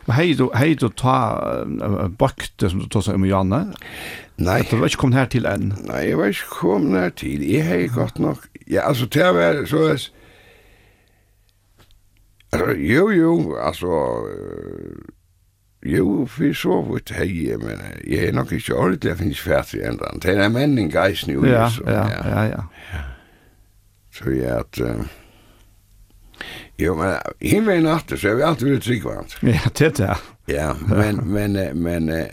Men hei du, hei du ta uh, bakte som du tog seg om Janne? Nei. Du var ikke kommet her til enn? Nei, jeg var ikke kommet her til. Jeg hei gått nok. Ja, altså, til å være så er... Altså, jo, jo, altså... Jo, vi så vidt hei, men jeg er nok ikke ordentlig, jeg finnes ferdig enda. Det er en menning geisen i USA. Ja, ja, ja, ja. Så jeg at... Uh, Jo, men himmel i efter så er vi alltid väldigt trygg varandra. Ja, det är Ja, men, men, men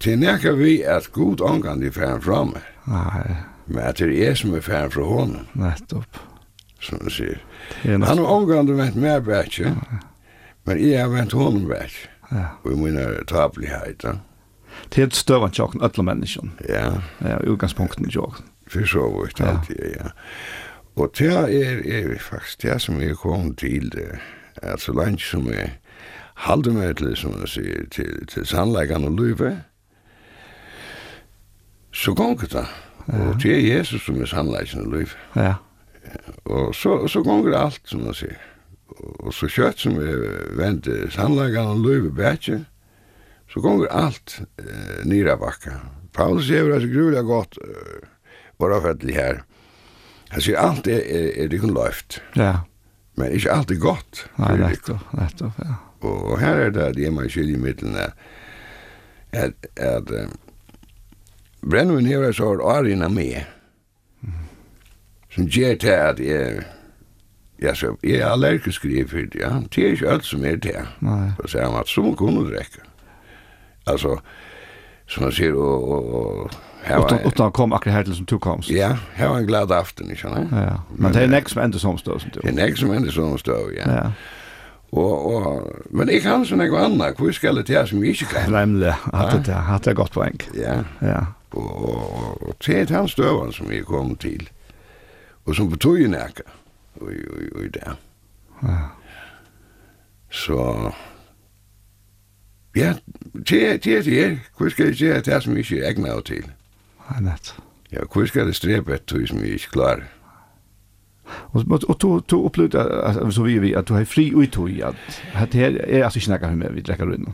til näka vi at god omgang de færen fra meg. Nei. Men at det er jeg som er færen fra hånden. Nettopp. Som du säger. Han har omgang du vent med bætje, Men jeg har vent hånden bætje. Ja. Og i mina tabligheter. Det er et större tjokken, ötla menneskjen. Ja. Ja, utgangspunkten i tjocken. För så vart det, ja. ja. Og det er, er faktisk det som jeg kom til, det. at så langt som jeg halde meg til, som jeg sier, til, til sannleggene og løyve, så gong det. Og det er Jesus som er sannleggene og løyve. Ja. Og så, så gong det alt, som jeg sier. Og så kjøtt som jeg venter sannleggene og løyve bætje, så gong det alt eh, nira bakka. Paulus gjør det så grulig godt, uh, bare for at det her, Altså, alt er, er, er det kun løft. Ja. Men ikke alt er godt. Nei, nettopp, nettopp, ja. Og her er det at jeg må skilje middelen at, at, at um, Brennvin hever så har Arina med, som gjør til at jeg, ja, så jeg er allergisk i fyrt, ja, det er ikke alt som er det. Nei. Så sier han at så må kunne drekke. Altså, som han sier, og, og, og Utan, utan kom akkurat här till som du kom. Ja, här var en glad aften, inte sant? Ja. Men det är nästa som ändå som står som du. Det är nästa som ändå som står, ja. Ja. Och och men jag kan såna gå andra. Hur ska det här som vi inte kan? Nämligen att det har det gått poäng. Ja. Ja. Och det är han stövan som vi kom till. Och som betog ju näka. Oj oj oj där. Ja. Så Ja, det er det. Hvor skal jeg gjøre det er som vi ikke egner til? Nei, nett. Ja, hvor skal det strepe et tog som vi inte klarar? Og, og, tog, tog upplevde att, så vi vi at du har fri uttog att, at det her er altså ikke nekka med vi dräcker runt.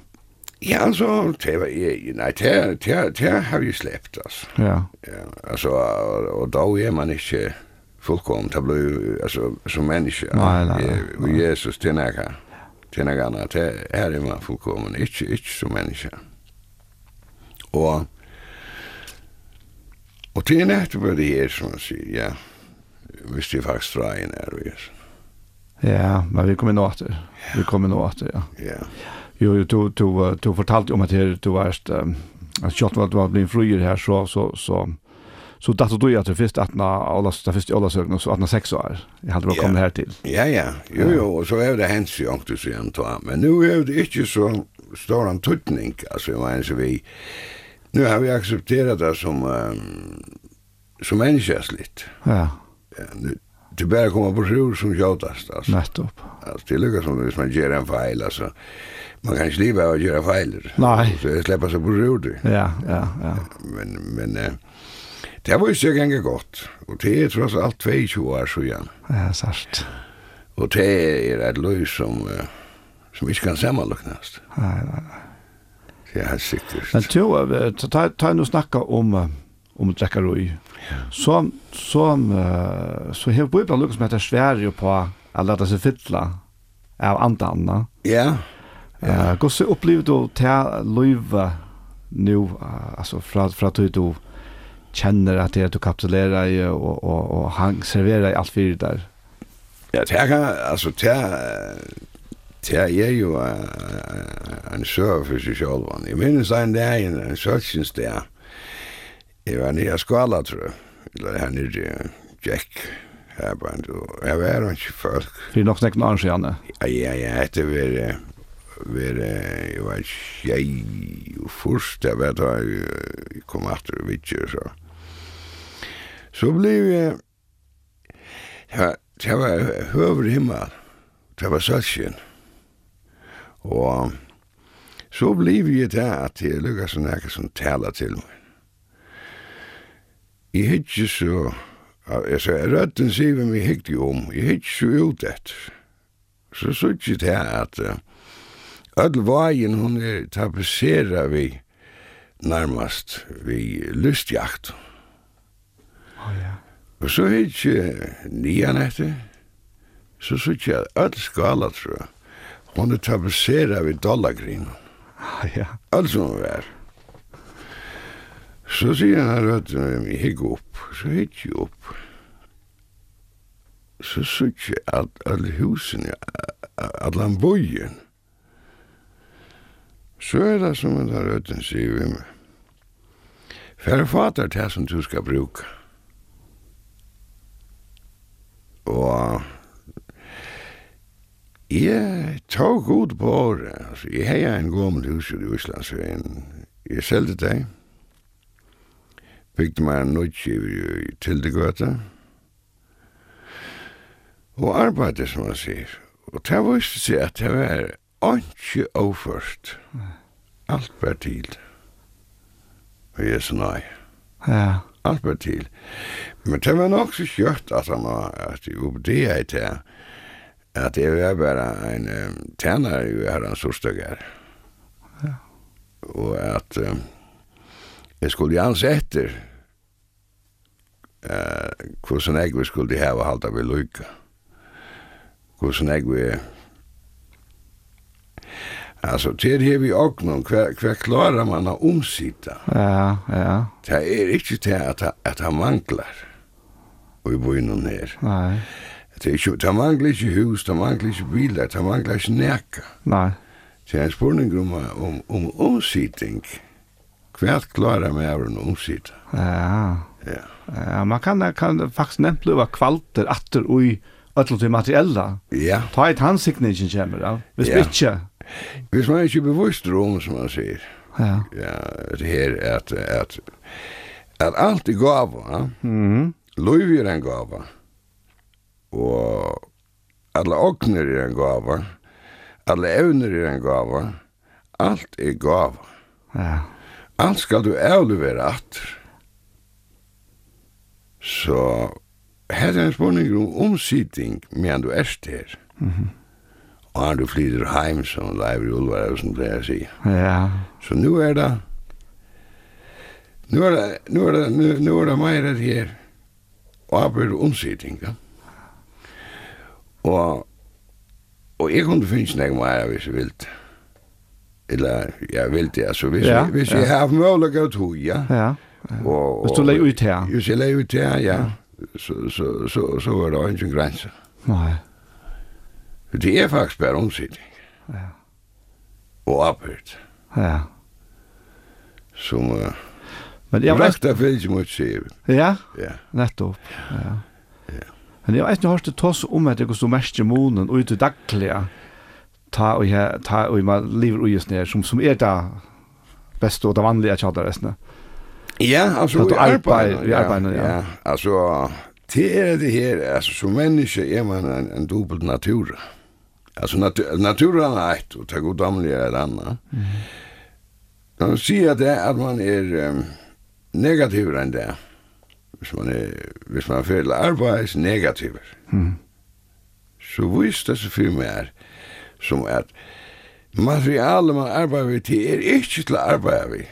Ja, altså, det var jeg, nei, det, det, det har vi slept, altså. Ja. ja altså, og, og da er man ikke fullkomligt, det blir altså, som människa. nei, nei, nej. Och Jesus, det er nekka, det er nekka, annat, det här är man fullkomligt, ikke, ikke som menneske. Og, Og det er nettopp det her som man sier, ja. Hvis det faktisk drar inn her og gjør. Ja, men vi kommer nå etter. Ja. Vi kommer nå etter, ja. Ja. Jo, jo, du, du, du fortalte om at her, du var um, at kjøtt var at du var blitt fryer her, så, så, så, så datt du at du først at den første åldersøkene, så at den seks år. Jeg hadde bare kommet her til. Ja, ja. Jo, jo, og så er det hendt seg ångte seg Men nå er det ikke så stor antutning, altså, jeg mener, så vi... Nu har vi accepterat det som um, som människasligt. Ja. ja nu, det börjar komma på sjur som tjatast. Alltså. Nettopp. Alltså, det lyckas som hvis man gör en fejl. Alltså. Man kan inte leva att göra fejler. Nej. Så det släpper sig på sjur. det. Ja, ja, ja. Men, men uh, det var ju så ganska gott. Och det är trots allt 22 år så igen. Ja, särskilt. Och det är ett löj som, uh, som inte kan sammanlucknas. Nej, nej, nej. Ja, sikkert. Men jo, ta, ta ta nu snakka om om drekkaroi. Så, så, så har vi blant lukket som heter Sverige på å lade seg fylla av andre Ja. Ja. Hvordan opplevde du til løyve nå, altså fra, fra at du kjenner at det er du kapitulerer i og, og, og han serverer i alt fyrir der? Ja, det er, altså, det er, Det er jo en søv for seg selv. Jeg minnes en dag, en sølsens dag. Jeg var nere skala, tror jeg. Eller her nere, Jack. Her var han, og Jeg var han ikke folk. For nok snakken annen siden, ja? Ja, ja, etter var det var jeg var tjej og først, jeg vet hva, jeg kom etter og vittje så. Så ble jeg, det var høver himmel, det var sølsens. Og så blev jeg til at jeg lykkes å jeg som taler til meg. Jeg hittir så, Jeg sa, røtten sier vi meg hittir om, jeg hittir så ut etter. Så suttir det at Uh, öll vajen hon er tapesera vi nærmast vi lystjakt. Oh, ja. Og så hittir nian etter, så suttir jeg öll skala, tror jeg Hon er traversera vid Ah, Ja. Allt som hon var. Så sier han her at vi hikk opp, så hikk jeg opp. Så sier jeg at alle husene, alle bojen, så er det som han her at sier vi med. Færre fater til som du skal bruke. Og Jeg tok god på året. Altså, jeg har en gammel hus i Øslandsveien. Jeg jeg selgte det. Bygde meg en nødtje i Tildegøte. Og arbeidde, som man sier. Og det viste seg at det var ikke overførst. Alt var til. Og jeg sa nei. Ja. Alt var til. Men det var nok så kjørt at han var at jeg oppdeget det. Ja at jeg var bare en um, tjener i herrens ordstøkker. Ja. Og at um, jeg skulle gjerne etter uh, hvordan jeg vi skulle og halda vi lykke. Hvordan jeg vi til det här vi ognon kvar kvar klarar man å omsitte? Ja, ja. Det er ikke til at, at han manglar. Och i bojnon här. Nej. Det er ikke, det mangler ikke hus, det mangler ikke biler, det mangler ikke nækka. Nei. Det er en spurning om, om, om omsitting. Hva klarer meg av en omsitt. Ja. Ja. ja. Man kan, kan faktisk nevnt blive kvalter atter ui ötlo til materiella. Ja. Ta et handsikningen kommer, ja. Hvis ja. ikke. Hvis man ikke bevisst om, som man sier. Ja. Ja, det her er at, at, at alt er gava. ja. Mm. Løyvi er en gava. Ja og alle åkner er en gava, alle evner er en gava, alt er gava. Ja. Alt skal du avlevere atter. Så her er en spørning om omsitting medan du er her. Mm -hmm. Og han du flyter heim som Leiv i Ulvar, som pleier å si. Ja. Så nu er det Nu er det, nu er det, nu, nu er det meir her. Og arbeid omsitting, ja. Og, og jeg kunne finne nek mer hvis jeg vilt. Eller, jeg vilt det, altså, hvis, ja, jeg, hvis ja. jeg har mulig å tog, ja. Ja, ja. Og, hvis du legger ut her. Hvis jeg legger ut her, ja. ja. Så, så, så, så er det ingen grense. Nei. Det er faktisk bare omsidning. Ja. Og opphirt. Ja. Som, uh, Men jeg vet att det mot seg. Ja. Ja. Nettopp. Ja. Men jeg vet ikke hørt det tås om at jeg går så mest i månen og ut i daglige ta og jeg, ta og man lever ui ned, som, som er det beste og det vanlige tjadar resten. Ja, altså du arbeid, i arbeid, ja. ja. Altså, det er det her, altså som menneske er man en, en dubbel natur. Altså natu naturen er et, og det goddomlige er et annet. Mm. Man sier det at man er um, negativere enn det hvis man er, hvis man føler arbeids negativer, mm. så vis det seg for meg som at materialet man arbeider vi til er ikke til å arbeide vi.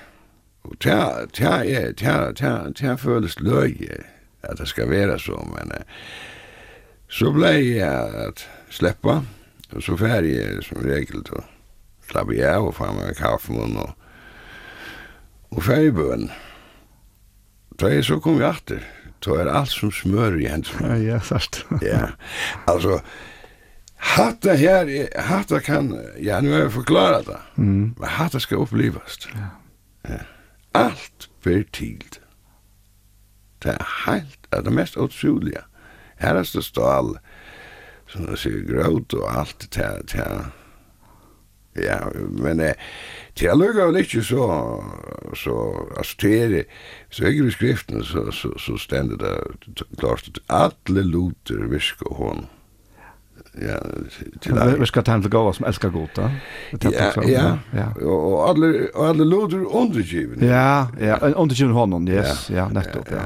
Og ta, ta, er, ta, ta, ta føles løye at det skal være så, men så ble jeg at sleppa, og så ferdig jeg som regel til å slappe jeg av og få meg kaffemunn og, og ferdigbøn. Mm Da jeg så kom jeg atter. Da er alt som smør i hensen. Ja, ja, sart. <laughs> ja, altså, hatta her, hatta kan, ja, nu har jeg forklarat det, mm. men hatta skal opplivast. Ja. ja. Alt blir tilt. Det er heilt, det er det mest utsynlige. Her er det stål, som det sier, grøt og alt det her. Ja, men eh, Det lukar väl ikke så, så, altså til är det, så är i skriften så, så, så stender det klart at alle luter viskar hon. Ja, til det. Vi skal ta en till gåva som älskar da. Ja, ja, ja. Og alle, og alle luter undergivende. Ja, ja, undergiven hånden, yes, ja, nettopp, ja.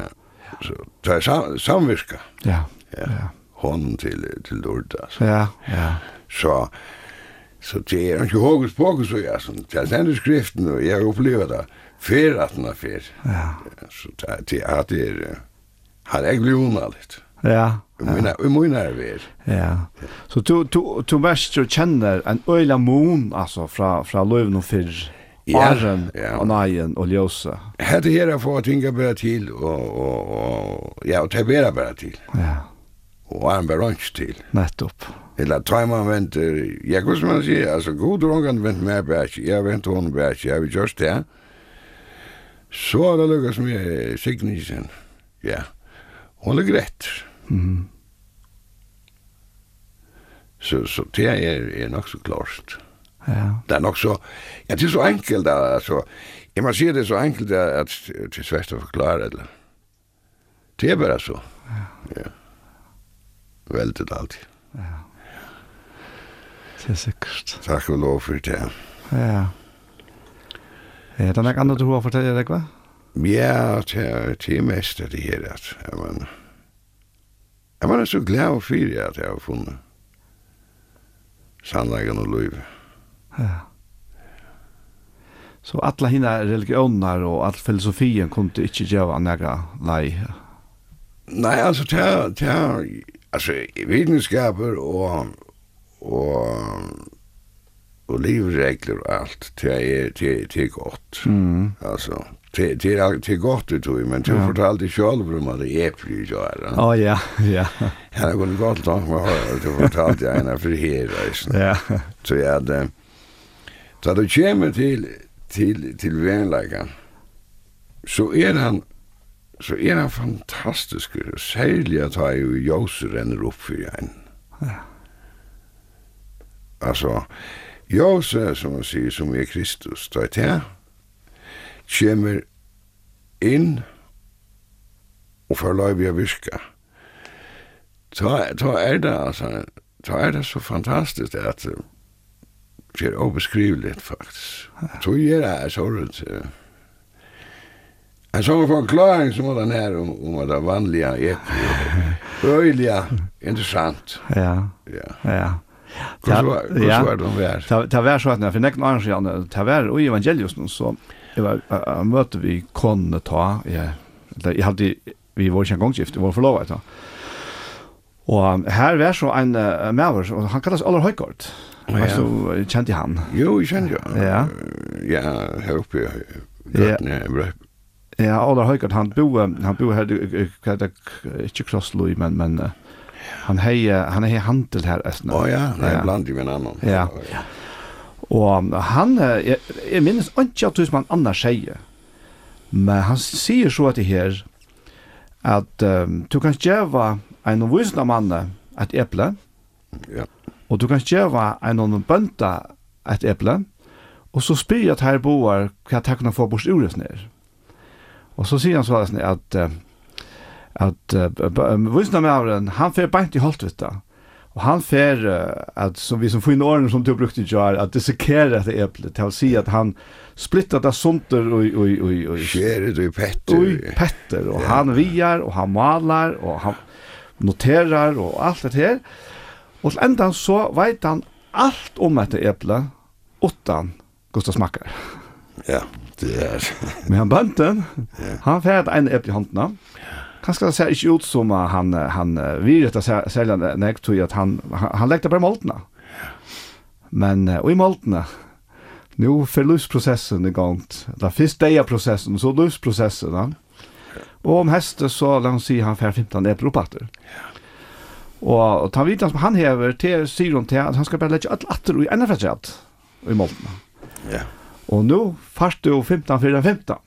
Så det er sam, samviska. Ja, ja. ja, Honom til till Lourdes. Ja, ja. Så, Så det er ikke hokus pokus og jeg, sånn, det er skriften, og jeg opplever det, fer at den er fer. Ja. Så det er, det er, han er gluna litt. Ja. vi må nær vi. Ja. Så du, du, du mest du kjenner en øyla mun, altså, fra, fra løven og fyrr. Ja, ja. og neien og ljøse. Hette her er for å tinga bare til, og, og, og, ja, og tabera bare til. Ja. Og han bare ikke til. Nettopp. Eller tar tøjma vent, hva skal man si, altså god drunken vent med bærs, jeg vent hon bærs, jeg vil just det. Så er det lykkes med Signisen, ja. Hun er greit. Mm. Så, så det er, er nok så klart. Ja. Det er nok så, ja, det er så enkelt, altså, jeg må si det er så enkelt, at det er svært å forklare, eller. Det er bare så. Ja. ja. Veldig alltid. Ja. Det er sikkert. Takk og lov for det. Ja. Er det noe annet du har fortalt deg, hva? Ja, det er det meste det her, at jeg var, jeg var så glad og fyrig at jeg har funnet sannleggen og lov. Ja. Så alla hina religioner og all filosofien kunde ikkje ikke gjøre nega lei? Nei, altså, det er, altså, vitenskaper og og og livregler og alt, det er, det, det er godt. Mm. Altså, det, det, er, det er godt det tog, men du ja. fortalte selv om at det er fly gjør. Å ja, ja. Han det gått godt nok med høyre, du fortalte jeg en henne for her reisen. Ja. Så jeg hadde, så du kommer til, til, til venleggen, så er han så er han fantastisk, særlig at han jo jøser renner opp for en. Ja altså, Jose, som man sier, som er Kristus, da er det här. Kommer inn og får lov att virka. Ta, Da er det altså, da er det så fantastisk at det er obeskrivligt faktisk. Så är det här så runt. En sån förklaring som den her om, om det vanliga är. <laughs> Röjliga, interessant. Ja, ja. ja. Hvordan var, ja, var det om vær? Det var så at jeg finner ikke noen annen ta var i evangelius nå, så det var, møtte vi konene ta, Ja. jeg, jeg hadde, vi var ikke en gongskift, vi var forlovet da. Og her var så en uh, maver, og han kallas Aller Høygaard. Oh, ja. Altså, kjente han? Jo, jeg kjente jo. Ja. Ja, her oppe, grøtene, ja. Ja, Aller Høygaard, han bo, han bo her, hva er det, ikke Krossløy, men, men, uh, han hejer han är handel här östna. Oh, ja, nej, ja. bland i min annan. Ja. ja. Och han jag, jeg minns inte att hur man annars sier, Men han sier så att det här att um, du kan gjøre en vuxen mann et eple, Ja. og du kan gjøre en bønta et eple, og så spyr jag att här boar kan jag tacka få bort ordet ned. Og så sier han så at att uh, at uh, visna med han fer beint i holtvita. Og han fer uh, at som vi som får inn årene som du brukte i jar at dissekere etter äpplet til å si at han splittar det sunter og... og, og, og skär det i petter. Og petter och han viar og han malar og han noterar og alt det her. Og til enda så vet han alt om etter äpple utan Gustav smakar. Ja, det er... Men han bønten, ja. han et en eple i håndene, Ja kanskje det ser ikke ut som han, han vil rett og slett nekt til at han, han, han legger bare måltene. Men, og i måltene, nå får løsprosessen i gang, det er først det er prosessen, så løsprosessen. Ja. Og om hestet så, la han si, han får 15 etter opp etter. Og, og ta vidan som han hever, til sier hun til at han skal bare legge alt atter i enda fredsett i måltene. Ja. Og nå først du 15 4 15.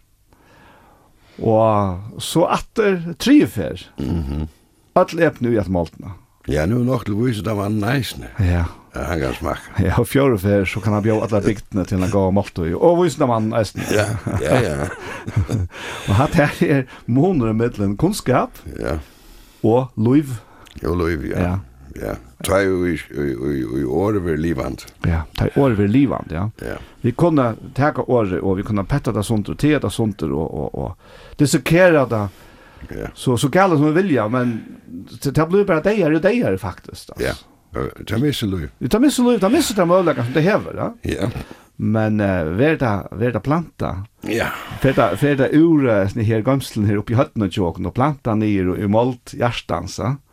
Og så atter trifer. Mhm. Mm All er nu i at maltna. Ja, nu nok til vise, det var næsne. Ja. Ja, han kan smakka. Ja, og fjore fer, så kan han bjøre alle bygdene til han gav malt og og vise man næsne. Ja, ja, ja. <laughs> og hatt her er måneder mittelen kunnskap. Ja. Og loiv. Jo, loiv, ja. Ja. Ja, ta jo i, i, i året vi. Ja, ta i året vi ja. ja. Vi kunne teka året, og vi kunne petta det sånt, og teta det sånt, og, og, og dissekera det, ja. så, så gale som vi vilja, men det blir bare deir og deir faktisk. Altså. Ja, ta missa liv. Ta missa liv, ta missa de møllega som det hever, ja. Ja. Men uh, verda, verda planta. Ja. Verda, verda ur uh, her gamslen her oppi høttene tjåken, og planta nir og i malt hjertansa. Ja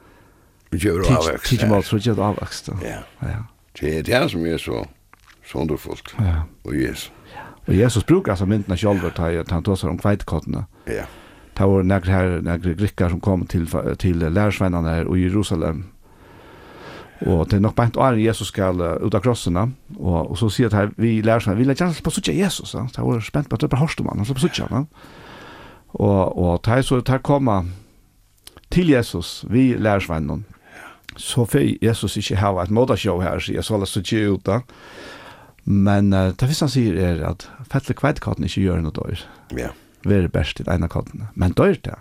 Vi kjører avvekst. Tidlig mål, så gjør du avvekst. Ja. ja. Det er det som er så, så underfullt. Ja. Og Jesus. Og Jesus brukar altså myndene selv, da han tåser om kveitkottene. Ja. Det var nægre her, nægre grikker som kom til, til lærersvennene her i Jerusalem. Og det er nok bænt åren Jesus skal uh, ut av krossene, og, og så sier det her, vi lærersvennene, vi lærer ikke på suttje Jesus, ja. det var spent på at det var om han så på suttje, ja. Og, og det er så, det er kommer til Jesus, vi lærersvennene, så får Jesus ikke ha et modashow her, sier jeg, så la så ikke ut da. Men uh, det første han sier er at fettle kveitkatten ikke gjør noe døyr. Ja. Yeah. Være best i ene katten. Men døyr det.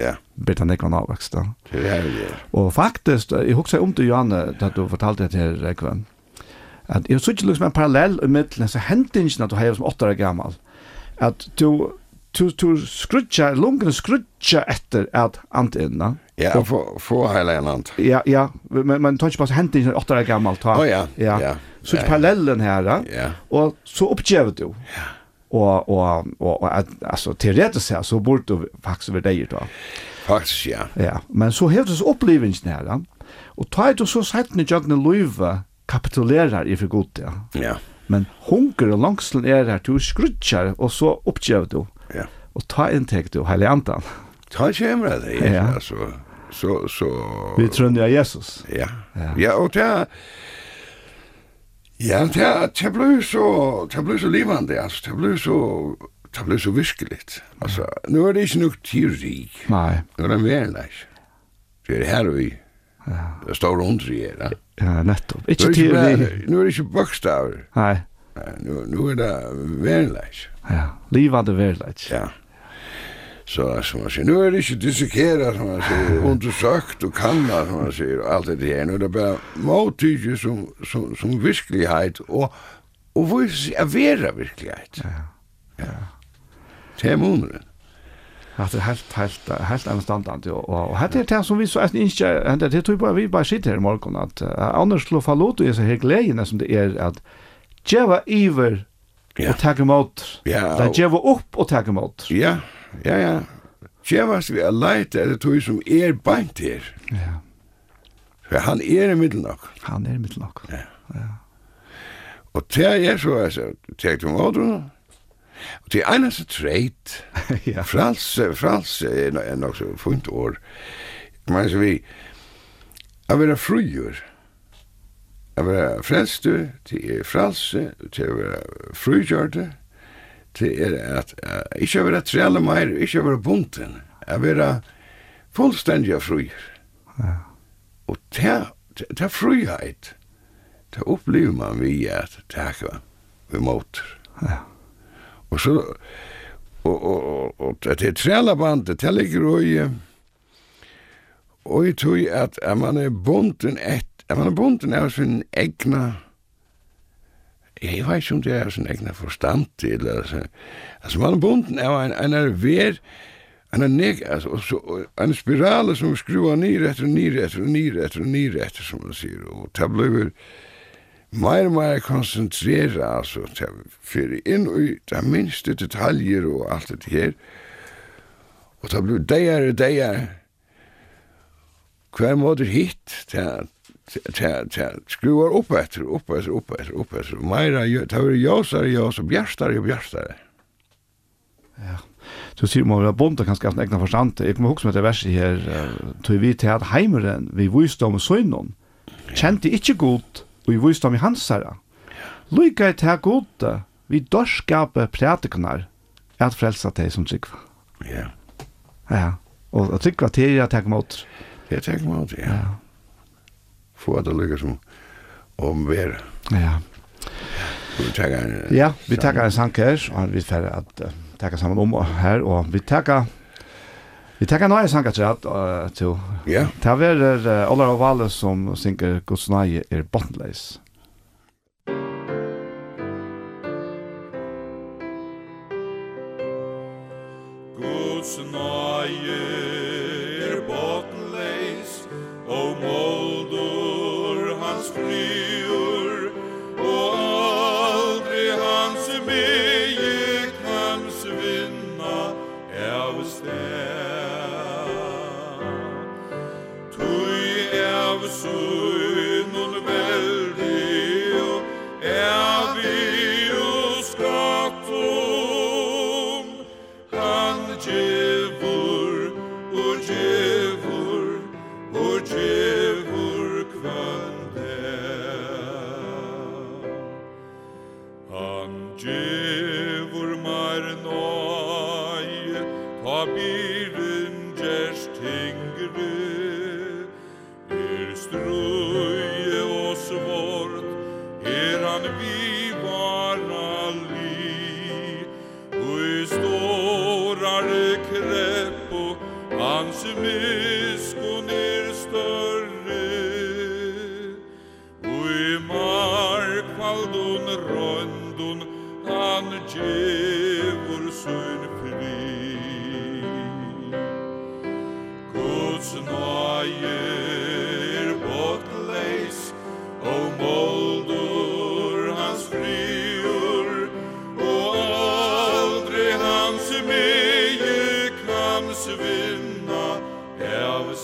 Ja. Blir han ikke avvekst da. Det er det. Og faktisk, jeg husker om til Johanne, da du fortalte det til Rekven, at jeg så ikke liksom en parallell i middelen, så hendte ikke at du har som åtte år gammel, at du du, du skrutja lungen skrutja etter at antinna. Ja, og få, få hele en ant. Ja, ja, men, men tar ikke bare hentet inn åtta år gammalt. Å oh, ja, ja. ja. Så ikke parallellen her, ja. ja. og så oppgjevet du. Ja. Og, og, og, og at, altså, teoretisk sett så burde du faktisk være deg da. Faktisk, ja. Ja, men så hevdes opplevelsen her, ja. Og tar du så sett med Jøgne Løyve kapitulerar i for godt, ja. Ja. Men hunker og langslen er her, du skrutjar, og så oppgjevet du. Ja. Och ta en tag då hela antan. Ta kemra det är ja. alltså så så Vi tror jag Jesus. Ja. Ja, ja och det Ja, det det blev så det blev så levande alltså det blev så det blev så viskeligt. Alltså nu är det inte nog teori. Nej. Nu är det mer nice. Det är här vi Ja. Det står runt i det. Ja, nettopp. Ikke teori. Nu er det ikke bokstaver. Nei nu, nu är det verleis. Ja, livet er verleis. Ja. Så som man säger, nu är det inte dissekeret, som man säger, undersökt och kanna, som man säger, och allt det här. Nu är det bara måttydig som, som, som virkelighet, og, og hvor er vera virkelighet. Ja. ja. Det er måneden. Ja, det er helt helt helt anstandande og och hade det som vi så att ikke, hände det tror jeg bare vi bare sitter her i här imorgon att Anders slår fallot och är så här glädjen som det er, at djeva iver ja. og takke imot. Ja. Det er djeva opp og takke imot. Ja, ja, ja. Djevast vi er leit er det tog som er beint her. Ja. For han er i middel nok. Han er i nok. Ja. ja. Og det er så, altså, det er imot henne. Og det er eneste treit. <laughs> ja. Frals, frals er nok så funnet år. Men så vi, jeg vil ha frujur. Jeg var frelster, det er frelse, det er frugjørte, det er at uh, ikke være trelle mer, ikke være bunten, jeg være fullstendig frugjør. Ja. Og det, det, er frugjøyt, det opplever man vi at det er vi måter. Ja. Og så, og, og, og, og det er trelle bandet, det ligger og i, og i tog at, at man er bunten etter at man er bunden av sin egna jeg vet ikke om det er sin egna forstand til, altså, altså man er bunden av en, en er ver, en er neg, altså, og så, en spirale som skruar nyr etter, nyr etter, nyr etter, nyr etter, som man sier, og det blir mer og mer konsentrera, altså, det fyrir inn i det minste detaljer og alt det her, og det blir deir og deir, hver måte hitt, det skruvar upp efter, upp efter, upp efter, upp efter. Meira, det var jasare, jasare, bjärstare, bjärstare. Ja. Så sier man at bonde kan skaffe en egna forstand. Jeg kommer huske med det verset her, tog vi til at heimeren vi viste om søgnon, kjente ikke godt, og vi viste om i hans herre. Lykke til at gode, vi dørskape prædikner, at frelsa deg som tryggva. Ja. Ja, og tryggva til at jeg kommer ut. Det er jeg kommer ja. ja få det lykke som om vær. Ja. Vi takker en Ja, vi takker en sang her, og vi får at takker sammen om her, og vi takker Vi tackar några sanger till att till. Ja. Det var Olar Ovalle som synker Guds nöje är bottenlös.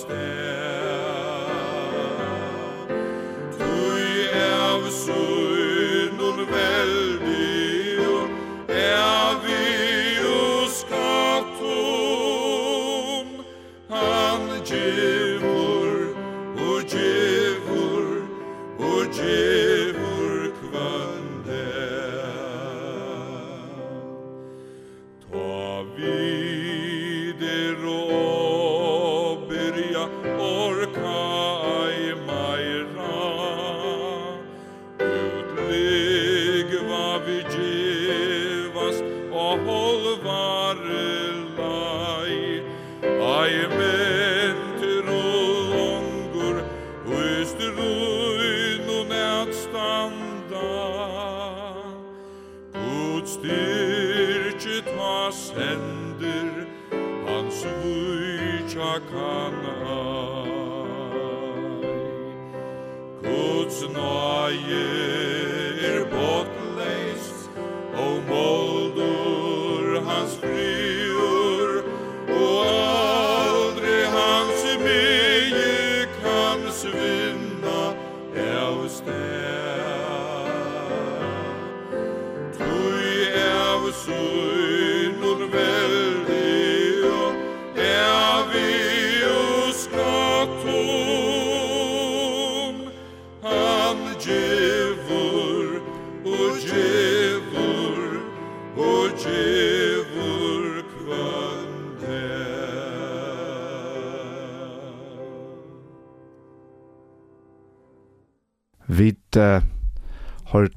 sted.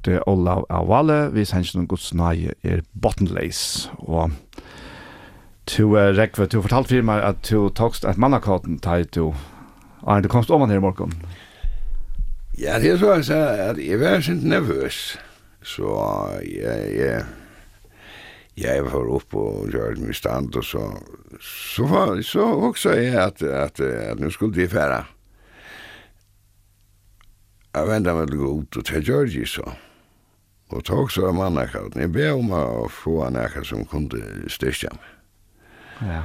hørte Olav Avale, vi sender noen gods nøye er bottomleis, og to uh, rekve, to fortalte for meg at to tokst et mannakaten til to, Arne, du komst om han her i morgen. Ja, det er så jeg sa at jeg var sint nervøs, så jeg, jeg, jeg var opp og gjør min stand, og så, så, var, så også jeg at, at, at, nå skulle de fære. Jeg ventet meg til å gå ut og til Georgie så. Og tog så av mann. Jeg ber om å få en ekkert som kunne styrke meg. Ja.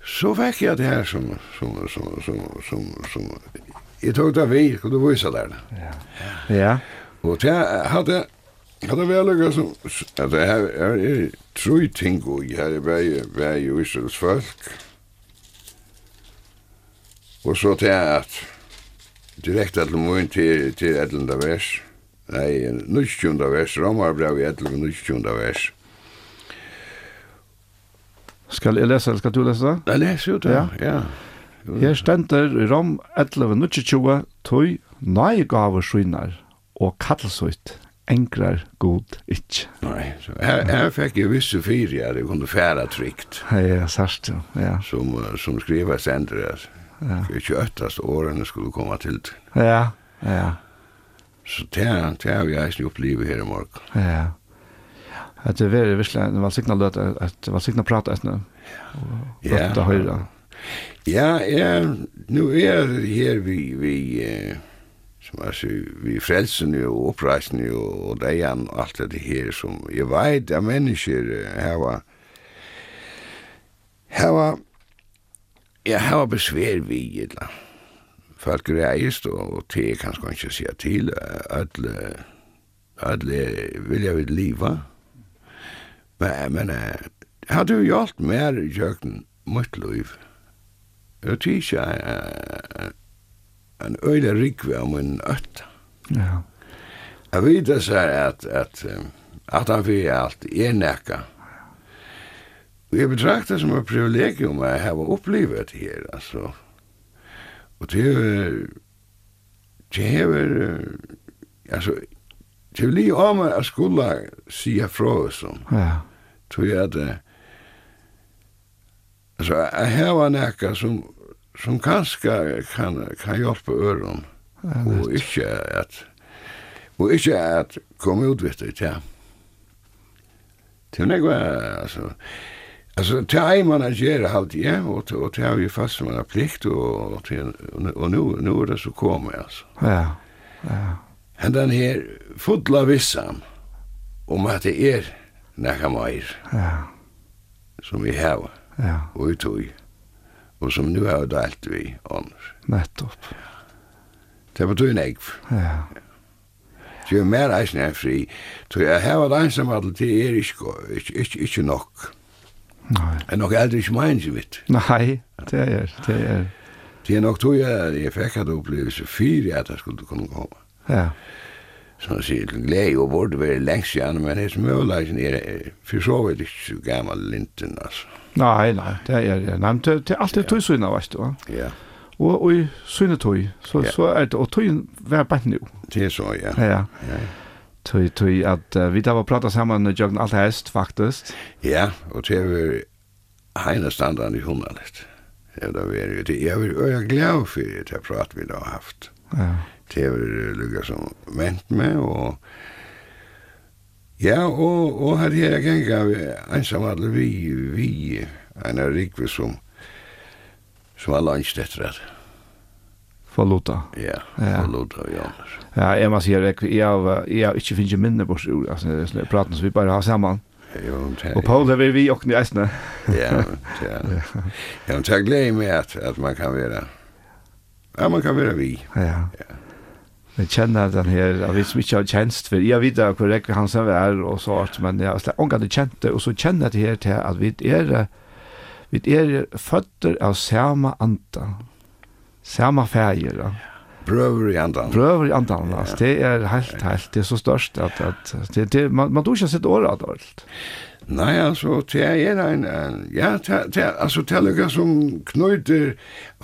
Så fikk jeg det her som, som, som, som, som, som, jeg tog det vi, og du vise der. Ja. ja. Og det hadde, hadde vel alle som, at det her er, er tru ting og jeg her er vei jo Israels folk. Og så til at, direkte til mun til, til etlanda vers. Ja Nei, nuskjunda vers, Romar brev i etter nuskjunda vers. Skal jeg lese, eller skal du lese det? Jeg leser jo det, ja. ja. Her stender i Ram 11.22 Tøy nøy gaver skynar og kallsøyt enkrar god ikk. Nei, så her, her fikk jeg visse fyri at jeg kunne færa trygt. Ja, sørst, ja. Som, som skriver sender her. Ja. Ikke øttast årene skulle komme til. Ja, ja. Så det er, det er vi eisen opplivet her i morgen. Ja, at det er virkelig, det var sikkert løt, at det var sikkert prat etter, og prata høyre. Ja, ja, nu er det her vi, vi, eh, som altså, vi frelsen og oppreisen og det er alt det her som, jeg vet at mennesker her var, her var, ja, hava besvær vi, eller, folk reist, og og det kan skal ikke se til, alle, alle vilja vid liva. Men, men, har du gjort mer i kjøkken mot liv? Jeg tykker ikke en øyla rikve om en øtta. Ja. Jeg vet det så at, at, at han fyrir alt er nekka. Og jeg betrakter som et privilegium at jeg har opplivet her, altså. Og det er, det er, altså, det er lige om at skulle sige fra som. Ja. Tror jeg, at, altså, jeg har var nækker, som, som kanskje kan, kan hjelpe øren. Ja, og ikke at, og ikke at komme ut, vet du, ja. til meg nækker, altså, Alltså till är man att göra allt ja och och till har vi fast som en plikt och och nu nu är det så kommer alltså. Ja. Ja. Han den här fotla vissan om att det är han mer. Ja. Som vi har. Ja. Och tog Och som nu har det vi annars. Nettopp. Det var du en ägg. Ja. Det är mer eisen fri. Så jag har det ensam att det är inte, inte, inte, inte nok. Nei. Er nok aldri ikke meint i mitt. Nei, det er, det er. Det er nok tog jeg, jeg fikk at opplevelse fyra at jeg skulle kunne komme. Ja. Så han sier, glede og borde være lengst igjen, men det er som mulig er, for så vidt ikke så gammel linten, altså. Nei, nei, det er, ja. nei, men det er alltid tog syna, vet du, va? Ja. Og, og i syne tog, så, så er det, og tog var bare nu. Det er så, ja. Ja, ja. ja. Tui, tui, at uh, vi tar prata saman med Jørgen alt hest, faktisk. Ja, og til er heina standarden i hundra litt. Det Jeg vil være, jeg er være glad for det jeg prat vi da har haft. Ja. Til er lukka som ment med, og ja, og, og her er jeg genga ensam alle vi, vi, en av rikve som som har langt etter det. Forluta. Ja, forluta, ja. ja. Ja, jeg må si at jeg, jeg, jeg ikke finner minne bort ord, altså, jeg prater så vi bare har sammen. Og Paul det er vi i åkne i eisene. ja, ja. Ja, men jeg gleder meg at, at man kan være, ja, man kan være vi. Ja. ja. Jeg kjenner den her, jeg vet ikke har tjenst, for jeg vet hvor Rekke som var, og så alt, men jeg har omgang til kjente, og så kjenner jeg det her til at vi er, vi er føtter av samme anta, samme ferie, da. Ja Prøver i andan. Prøver i andan, ja. altså. Det er helt, helt, det er så størst at, at det, det, man, man tror ikke sitt sett året av alt. Nei, altså, det er en, en ja, det, det, altså, det er noe som knyter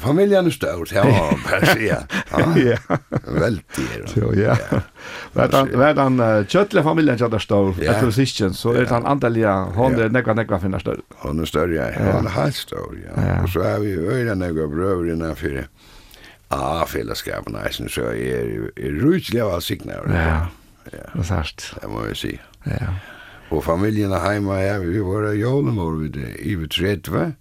familien stør, det var bare sier. <laughs> Ja, ja. veldig. Jo, ja. Hver den kjøttelig familien kjøttelig ja. etter sisten, så er den andelige, hun er nekva, nekva finner større. Hun er større, ja, hun er helt større, ja. Og så er vi øyne nekva brøver innenfor det Ja, fällskapen är så er rutliga av signar. Ja. Ja. Det är sant. Det må jeg si. Ja. Og familien er hjemme, ja, vi var i Jålemor vid Ive 30,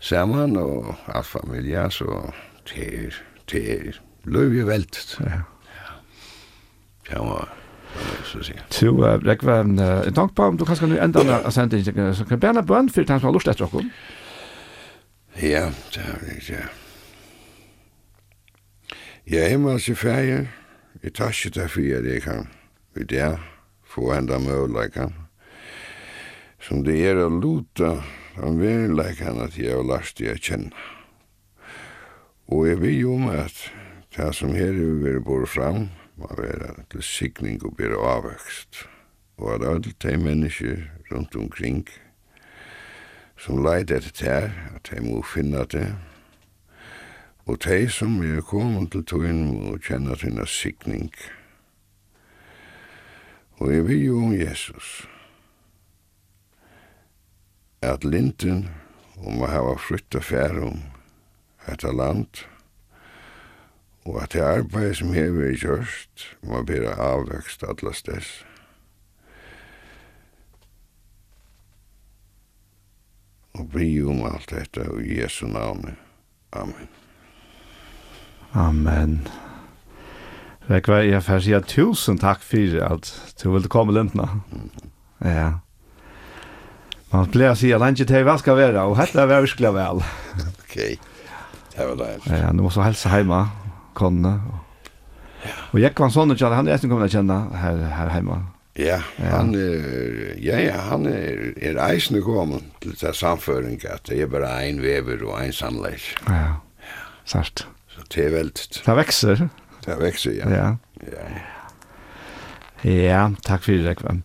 sammen, og alt familie, så det er løy vi veltet. Ja. Ja, må så sier. Så, uh, Rekve, en tanke på om du kanskje nu enda av sendingen, så kan bæna bønn for den som har lust etter okkur. Ja, det er det, ja. Ja, jeg må se ferie. Jeg tar ikke derfor at jeg kan vi der få enda møleikene. Som det er å luta om verileikan at jeg har lært det jeg kjenner. Og jeg vil jo med at det som her er vi bor fram, må være til sikning og bedre avvekst. Og at alle de mennesker rundt omkring som leid etter det her, at de må finne det, Og de som er kommet til tøyen må kjenne sin sikning. Og jeg vil jo om Jesus at linten om å hava flytta færre om etter land og at det arbeid som hever i kjørst må bera avvekst atlas dess. Og bli om alt dette i Jesu navn. Amen. Amen. Rekva, jeg får si tusen takk for at du ville komme lintene. Ja. Man pleier å si at han ikke til hva skal være, og dette var virkelig vel. <laughs> ok, det var det. Ja, nå må så helse hjemme, konene. Og jeg var sånn, han er nesten kommet å kjenne her, her hjemme. Ja, han er, ja, ja, han er, er eisende kommet til samføring, at det er bare en vever og en samleis. Ja, ja. Sart. Det er veldig. Det vekser. Det vekser, ja. Ja. Ja, ja takk for det, Rekva.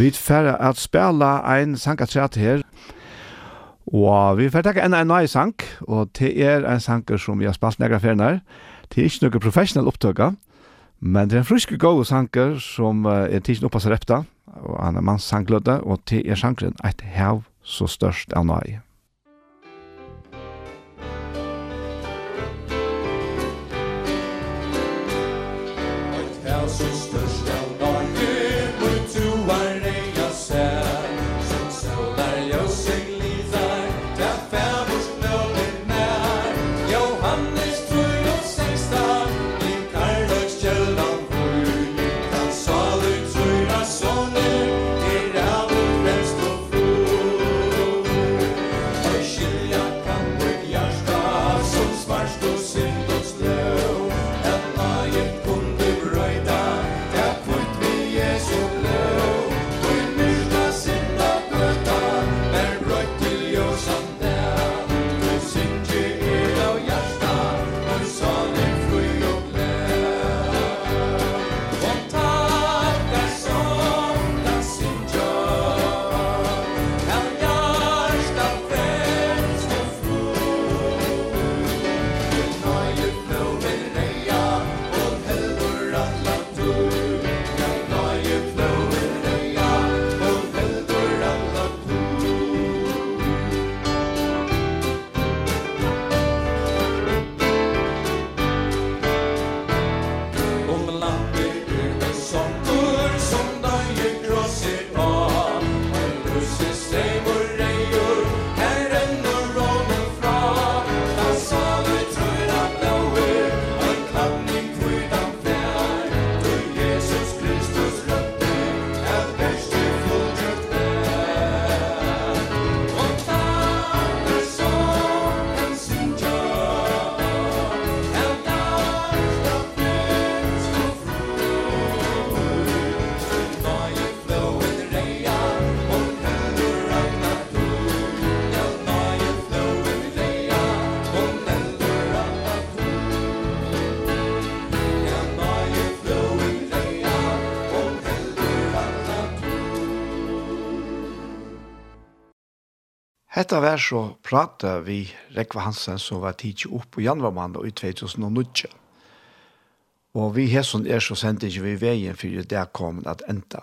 Vi færre at spela ein sang sangatræt her, og vi færre takk en en ny sang, og det er en sang som vi har spalt negra fjernar. Det er ikke noe professionell opptøkka, men det er en frisk god sanger som er tidsen oppasser repta, og han er manns sanglødde, og det er sangren et hev så størst av nøy. Hetta var så prata vi Rekva Hansen som var tidsi opp på januarmann i 2009. Og vi hesson er så sendte ikke vi veien for det kom at enda.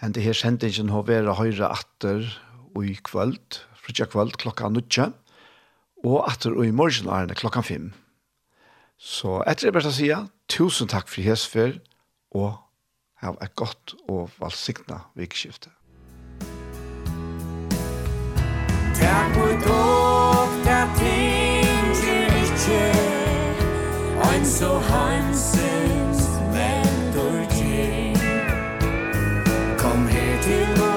Hente her sendte ikke har vært høyre atter og i kvöld, frutja kvöld klokka nutja, og atter og i morgen er det klokka fem. Så etter det beste sida, tusen takk for hesfer, og ha et godt og valgsikna vikskiftet. so hansens men dorti Kom her til